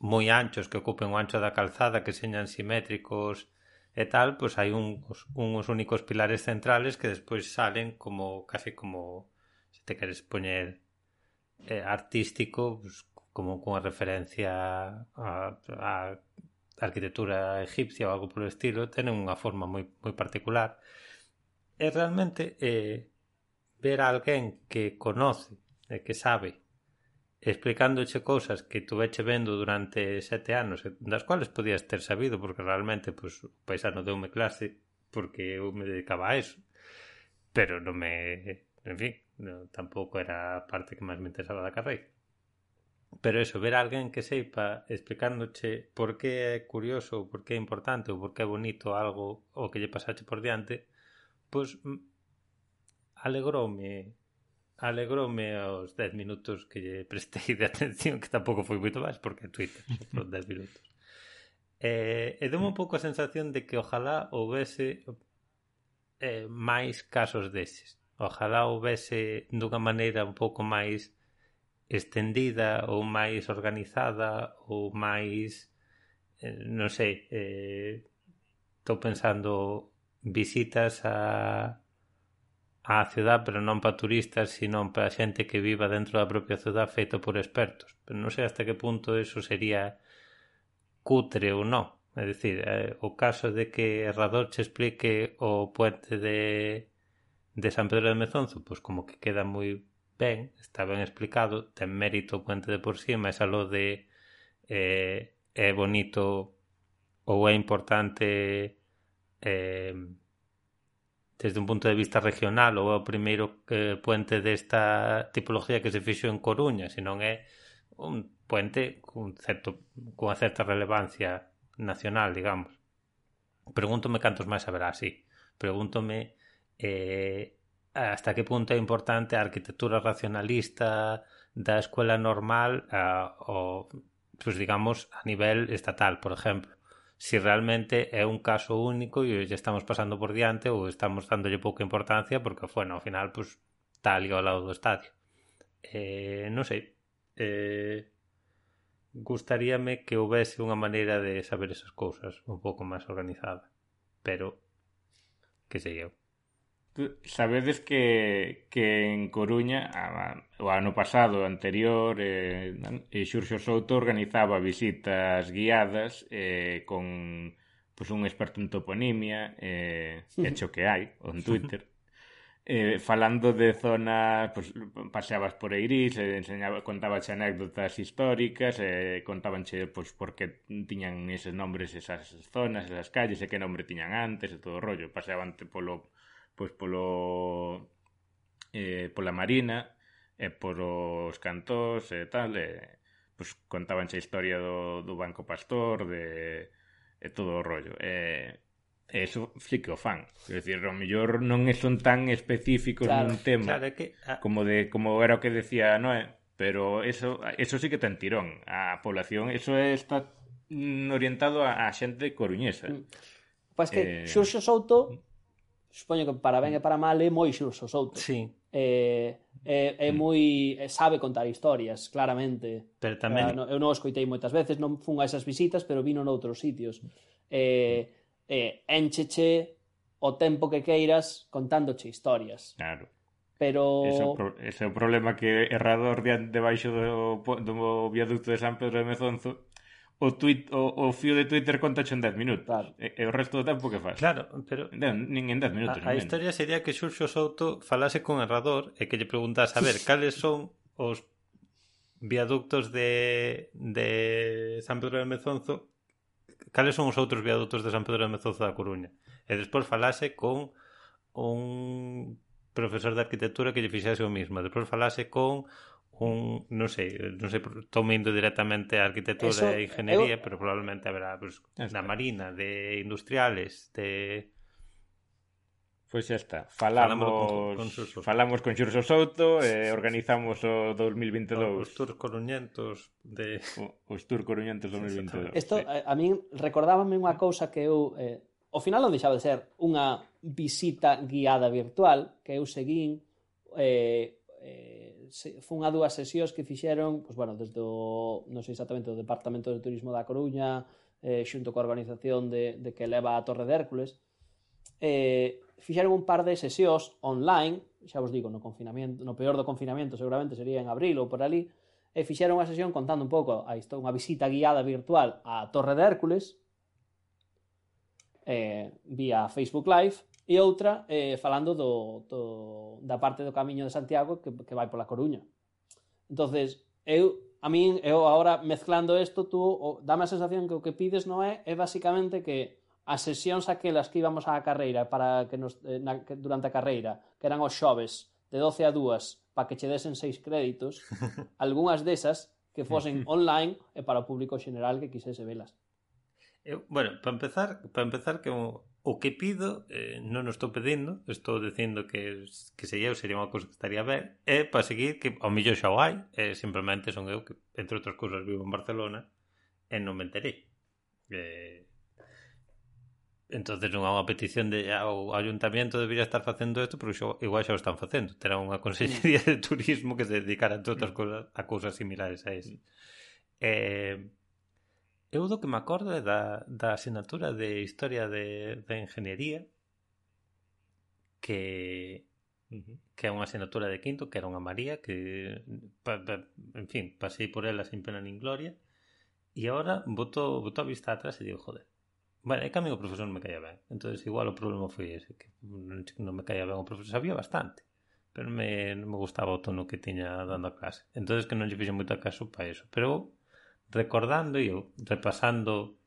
moi anchos que ocupen o ancho da calzada, que señan simétricos e tal, pois hai uns, uns únicos pilares centrales que despois salen como casi como se te queres poñer eh, artístico, pues, como cunha referencia a, a arquitectura egipcia ou algo polo estilo, tenen unha forma moi, moi particular. E realmente eh, ver a alguén que conoce e que sabe explicándoche cousas que tuveche vendo durante sete anos das cuales podías ter sabido porque realmente pues, o paisano deume clase porque eu me dedicaba a eso. Pero non me en fin, no, tampouco era a parte que máis me interesaba da carreira. Pero eso, ver a alguén que seipa explicándoche por que é curioso ou por que é importante ou por que é bonito algo o que lle pasache por diante pois pues, alegroume Alegroume aos 10 minutos que lle prestei de atención, que tampouco foi moito máis, porque Twitter, por 10 minutos. Eh, e deu un pouco a sensación de que ojalá houvese eh, máis casos deses. Ojalá houvese dunha maneira un pouco máis estendida ou máis organizada ou máis eh, non sei eh, estou pensando visitas a á cidade, pero non para turistas, sino para xente que viva dentro da propia cidade feito por expertos. Pero non sei hasta que punto eso sería cutre ou non. É dicir, eh, o caso de que Herrador che explique o puente de, de San Pedro de Mezonzo, pois como que queda moi ben, está ben explicado, ten mérito o puente de por sí, mas aló de eh, é bonito ou é importante eh, desde un punto de vista regional ou é o primeiro eh, puente desta tipología que se fixo en Coruña, senón é un puente cun certo, cunha certa relevancia nacional, digamos. Pregúntome cantos máis haberá así. Pregúntome eh, hasta que punto é importante a arquitectura racionalista da escola normal a, o, pues digamos, a nivel estatal, por exemplo si realmente é un caso único e lle estamos pasando por diante ou estamos dándolle pouca importancia porque, bueno, ao final, pues, está ali ao lado do estadio. Eh, non sei. Eh, gustaríame que houvese unha maneira de saber esas cousas un pouco máis organizada. Pero, que sei eu. Sabedes que, que en Coruña a, o ano pasado anterior eh, eh, Xurxo Souto organizaba visitas guiadas eh, con pois, un experto en toponimia eh, hecho que que hai on Twitter eh, falando de zonas, pues, paseabas por Eirís, eh, enseñaba, contabas anécdotas históricas, eh, contabanche pues, por que tiñan eses nombres esas zonas, esas calles, e que nombre tiñan antes, e todo o rollo. Paseabante polo pois polo eh, pola marina e por os cantós e tal e, pois contabanse a historia do, do Banco Pastor de, e todo o rollo. E, e eso sí que o fan. Quer dicir, o mellor non son tan específicos claro, nun tema claro que, ah... como de como era o que decía Noé pero eso eso sí que ten tirón. A población eso está mm, orientado a, a xente coruñesa. Mm. Pois que eh... Xurxo Souto supoño que para ben e para mal é moi xurso souto. Sí. É, é, é moi é, sabe contar historias, claramente. Pero tamén eu non o escoitei moitas veces, non fun a esas visitas, pero vino noutros sitios. Eh, eh, encheche o tempo que queiras contándoche historias. Claro. Pero... Ese, ese é o problema que errador de debaixo do, do viaducto de San Pedro de Mezonzo o, tweet, o, o fío de Twitter conta en 10 minutos. Claro. E, e o resto do tempo que faz? Claro, pero... Non, nin en 10 minutos. A, a historia sería que Xurxo Souto falase con errador e que lle preguntase, a ver, cales son os viaductos de, de San Pedro de Mezonzo cales son os outros viaductos de San Pedro de Mezonzo da Coruña e despois falase con un profesor de arquitectura que lle fixase o mismo despois falase con un, non sei, non sei, estou indo directamente a arquitectura Eso, e ingeniería, eu... pero probablemente haberá pues, da marina, de industriales, de Pois pues xa está, falamos con, con falamos con Xurso Souto e eh, organizamos o 2022. Os tours coruñentos de o, os tours coruñentos 2022. Isto sí. a, a min recordábame unha cousa que eu eh, ao final non deixaba de ser unha visita guiada virtual que eu seguín eh, eh fun a dúas sesións que fixeron, pois, bueno, desde o, non sei exactamente, o Departamento de Turismo da Coruña, eh, xunto coa organización de, de que leva a Torre de Hércules, eh, fixeron un par de sesións online, xa vos digo, no confinamento, no peor do confinamento seguramente sería en abril ou por ali, e fixeron unha sesión contando un pouco a isto, unha visita guiada virtual á Torre de Hércules, eh, vía Facebook Live, e outra eh, falando do, do, da parte do Camiño de Santiago que, que vai pola Coruña. entonces eu a min, eu agora mezclando isto, tú o, dame a sensación que o que pides non é, é basicamente que as sesións aquelas que íbamos á carreira para que nos, eh, na, que, durante a carreira, que eran os xoves, de 12 a 2, para que che desen seis créditos, algunhas desas que fosen online e para o público general que quisese velas. Eu, bueno, para empezar, para empezar que o, o que pido, eh, non o estou pedindo, estou dicindo que, que se eu sería unha cousa que estaría ben, é para seguir que ao millón xa o hai, eh, simplemente son eu que, entre outras cousas, vivo en Barcelona e non me enterei. Eh, entonces non é unha petición de ah, ao ayuntamiento debería estar facendo isto, pero xo, igual xa o están facendo. Terá unha consellería de turismo que se dedicara a outras mm. cousas, a cousas similares a ese. Eh, Eu do que me acordo é da, da asignatura de Historia de, de Ingeniería que uh -huh. que é unha asignatura de quinto que era unha María que pa, pa, en fin, pasei por ela sin pena nin gloria e agora boto, boto a vista atrás e digo, joder Bueno, é que a mí o profesor non me caía ben. Entón, igual o problema foi ese, que non me caía ben o profesor. Sabía bastante, pero me, non me gustaba o tono que tiña dando a clase. Entón, que non lle fixe moito caso para eso. Pero recordando e repasando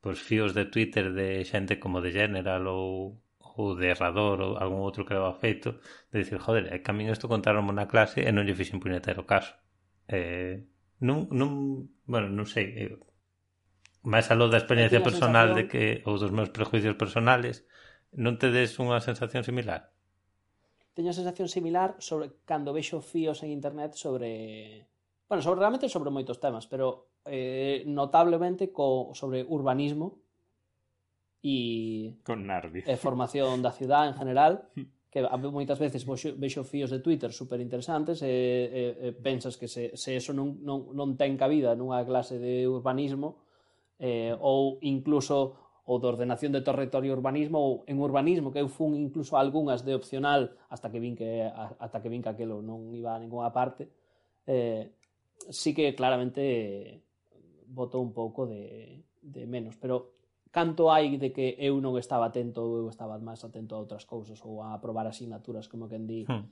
pois fíos de Twitter de xente como de General ou ou de Errador ou algún outro que leva feito de dicir, joder, é que a min isto contaron na clase e non lle fixen puñetero caso eh, non, non bueno, non sei eu, máis aló da experiencia personal de que ou dos meus prejuicios personales non te des unha sensación similar? Teño a sensación similar sobre cando vexo fíos en internet sobre... Bueno, sobre, realmente sobre moitos temas, pero eh, notablemente co, sobre urbanismo e con Nardi. E formación da cidade en general, hmm. que moitas veces vexo fíos de Twitter super interesantes e, e, e pensas que se, se eso non, non, non ten cabida nunha clase de urbanismo eh, ou incluso ou de ordenación de territorio e urbanismo ou en urbanismo que eu fun incluso algunhas de opcional hasta que vin que hasta que vin que aquilo non iba a ninguna parte eh, sí que claramente botou un pouco de, de menos, pero canto hai de que eu non estaba atento ou eu estaba máis atento a outras cousas ou a aprobar asignaturas, como que en di. Hmm.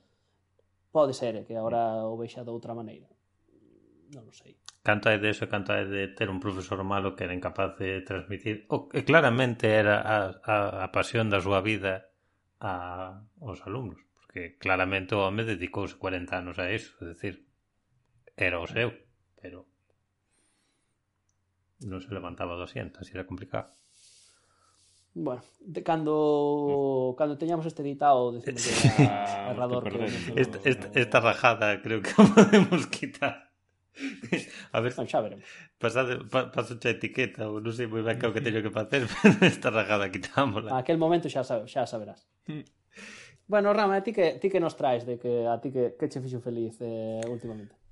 Pode ser eh, que agora o vexa de outra maneira. Non sei. Canto hai de eso, canto hai de ter un profesor malo que era incapaz de transmitir o que claramente era a, a, a pasión da súa vida a, aos alumnos, porque claramente o home dedicouse 40 anos a iso, é dicir, era o seu, pero non se levantaba do asiento, así era complicado. Bueno, de cando cando teñamos este editado decimos que era errador que esta, esta, esta rajada creo que podemos quitar. A ver, non, xa veremos. Pasade, pa, paso xa etiqueta ou non sei moi ben que o que teño que facer, pero esta rajada quitámola. A aquel momento xa, sabe, xa saberás. bueno, Rama, ti que, ti que nos traes de que a ti que, que che fixo feliz eh, últimamente?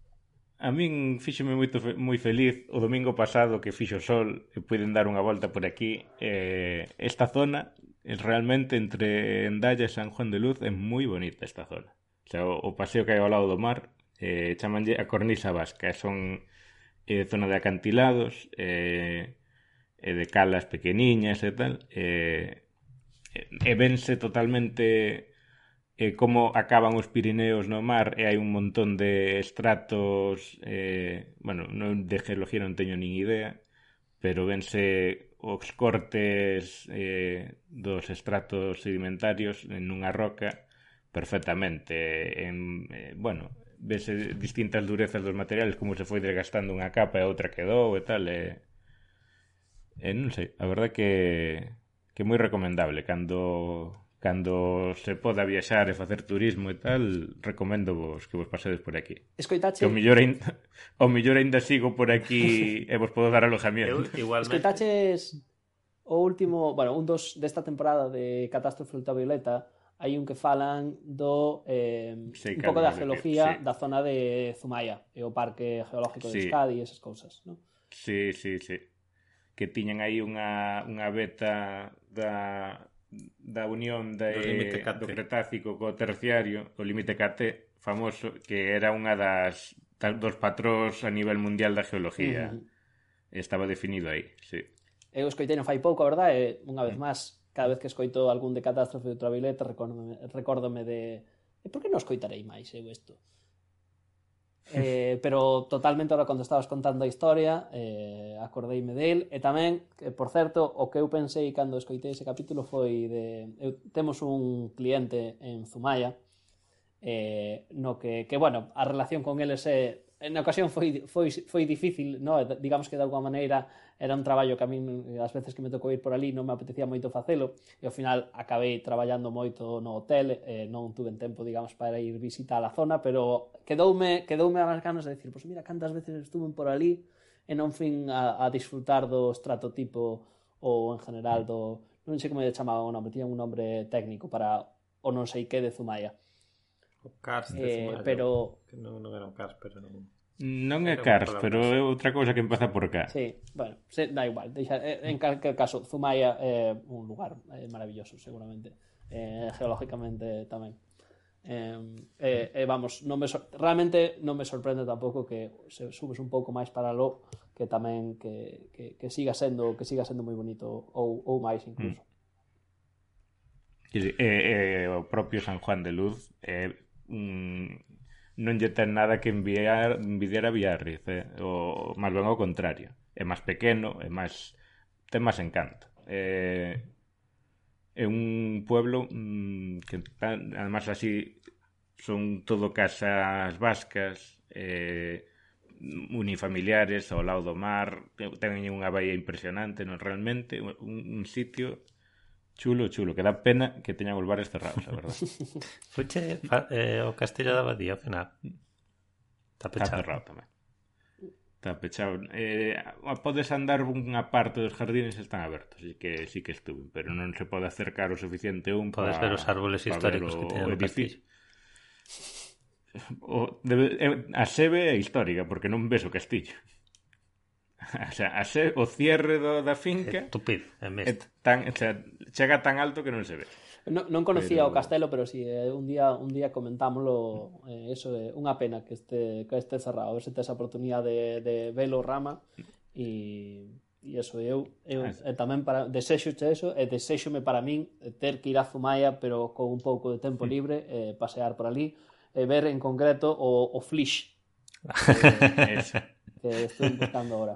A min fíxome moito moi feliz o domingo pasado que fixo sol e puiden dar unha volta por aquí. Eh, esta zona é realmente entre Endalla e San Juan de Luz é moi bonita esta zona. O, sea, o, o paseo que hai ao lado do mar eh, chamanlle a cornisa vasca. Son eh, zona de acantilados, eh, e de calas pequeniñas e tal. Eh, e vense totalmente eh, como acaban os Pirineos no mar e hai un montón de estratos eh, bueno, non de geología non teño nin idea pero vense os cortes eh, dos estratos sedimentarios en unha roca perfectamente en, eh, bueno, vese distintas durezas dos materiales como se foi desgastando unha capa e outra quedou e tal e, e non sei, a verdade que que moi recomendable cando cando se poda viaxar e facer turismo e tal, recomendo vos que vos pasedes por aquí. Escoitache... Que o mellor ainda, o mellor ainda sigo por aquí e vos podo dar alojamiento. Eu, igualmente. Escoitaches o último, bueno, un dos desta temporada de Catástrofe Ultravioleta, hai un que falan do eh, sí, un pouco da geología sí. da zona de Zumaya, e o parque geológico de. Euskadi e esas cousas, non? Sí, sí, sí. Que tiñan aí unha, unha beta da da unión de, do, do Cretácico co Terciario, o límite cate famoso, que era unha das dos patróns a nivel mundial da geoloxía. Uh -huh. Estaba definido aí, sí. Eu escoitei non fai pouco, a verdade, unha vez mm. máis, cada vez que escoito algún de catástrofe de ultravioleta, recórdome, recórdome de... E por que non escoitarei máis eu isto? Eh, pero totalmente ahora cando estabas contando a historia eh, acordeime del. E tamén, que, por certo, o que eu pensei cando escoitei ese capítulo foi de eu, temos un cliente en Zumaya eh, no que, que, bueno, a relación con eles é na ocasión foi, foi, foi difícil, no? digamos que de alguma maneira era un traballo que a min as veces que me tocou ir por ali non me apetecía moito facelo e ao final acabei traballando moito no hotel e non tuve tempo, digamos, para ir visitar a zona, pero quedoume, quedoume a las ganas de decir, pois pues mira, cantas veces estuve por ali e non fin a, a disfrutar do estratotipo ou en general do... non sei como lle chamaban o nome, tiñan un nome técnico para o non sei que de Zumaya O Cars eh, maio, pero que non, non era un Cars, pero non... Non é Cars, pero é outra cousa que empeza por cá. Sí, bueno, se, da igual. Deixa, eh, en calquer caso, Zumaya é eh, un lugar eh, maravilloso, seguramente. Eh, geológicamente tamén. Eh, eh, eh, vamos, non me realmente non me sorprende tampouco que se subes un pouco máis para lo que tamén que, que, que siga sendo que siga sendo moi bonito ou, ou máis incluso. Mm. E, eh, eh, o propio San Juan de Luz é eh, mm, non lle ten nada que enviar, envidiar a Villarriz, eh? o máis ben ao contrario. É máis pequeno, é máis ten máis encanto. É, é un pueblo mm, que tan, además así son todo casas vascas, eh, unifamiliares ao lado do mar, teñen unha baía impresionante, non realmente un, un sitio Chulo, chulo, que dá pena que teñan os bares cerrados, a verdade. Fuche eh, o Castelo da Badía, ao final. Está pechado. Está cerrado tamén. Está pechado. Eh, podes andar unha parte dos jardines están abertos, así que sí que estuve, pero non se pode acercar o suficiente un para Podes ver os árboles históricos que teñen o edificio. O, debe, eh, a sebe é histórica, porque non ves o castillo. O sea, a ser, o cierre do, da finca Estupido, é mesmo. É tan, o sea, chega tan alto que non se ve. Non, non conocía pero... o castelo, pero si sí, eh, un día un día comentámoslo eh, eso é eh, unha pena que este que este cerrado, a ver se tes a oportunidade de, de velo rama e e eso eu, eu ah, tamén para desexo eso e desexome para min eh, ter que ir a Zumaya pero con un pouco de tempo mm. libre eh, pasear por ali e ver en concreto o, o Flish Eso. que estou buscando agora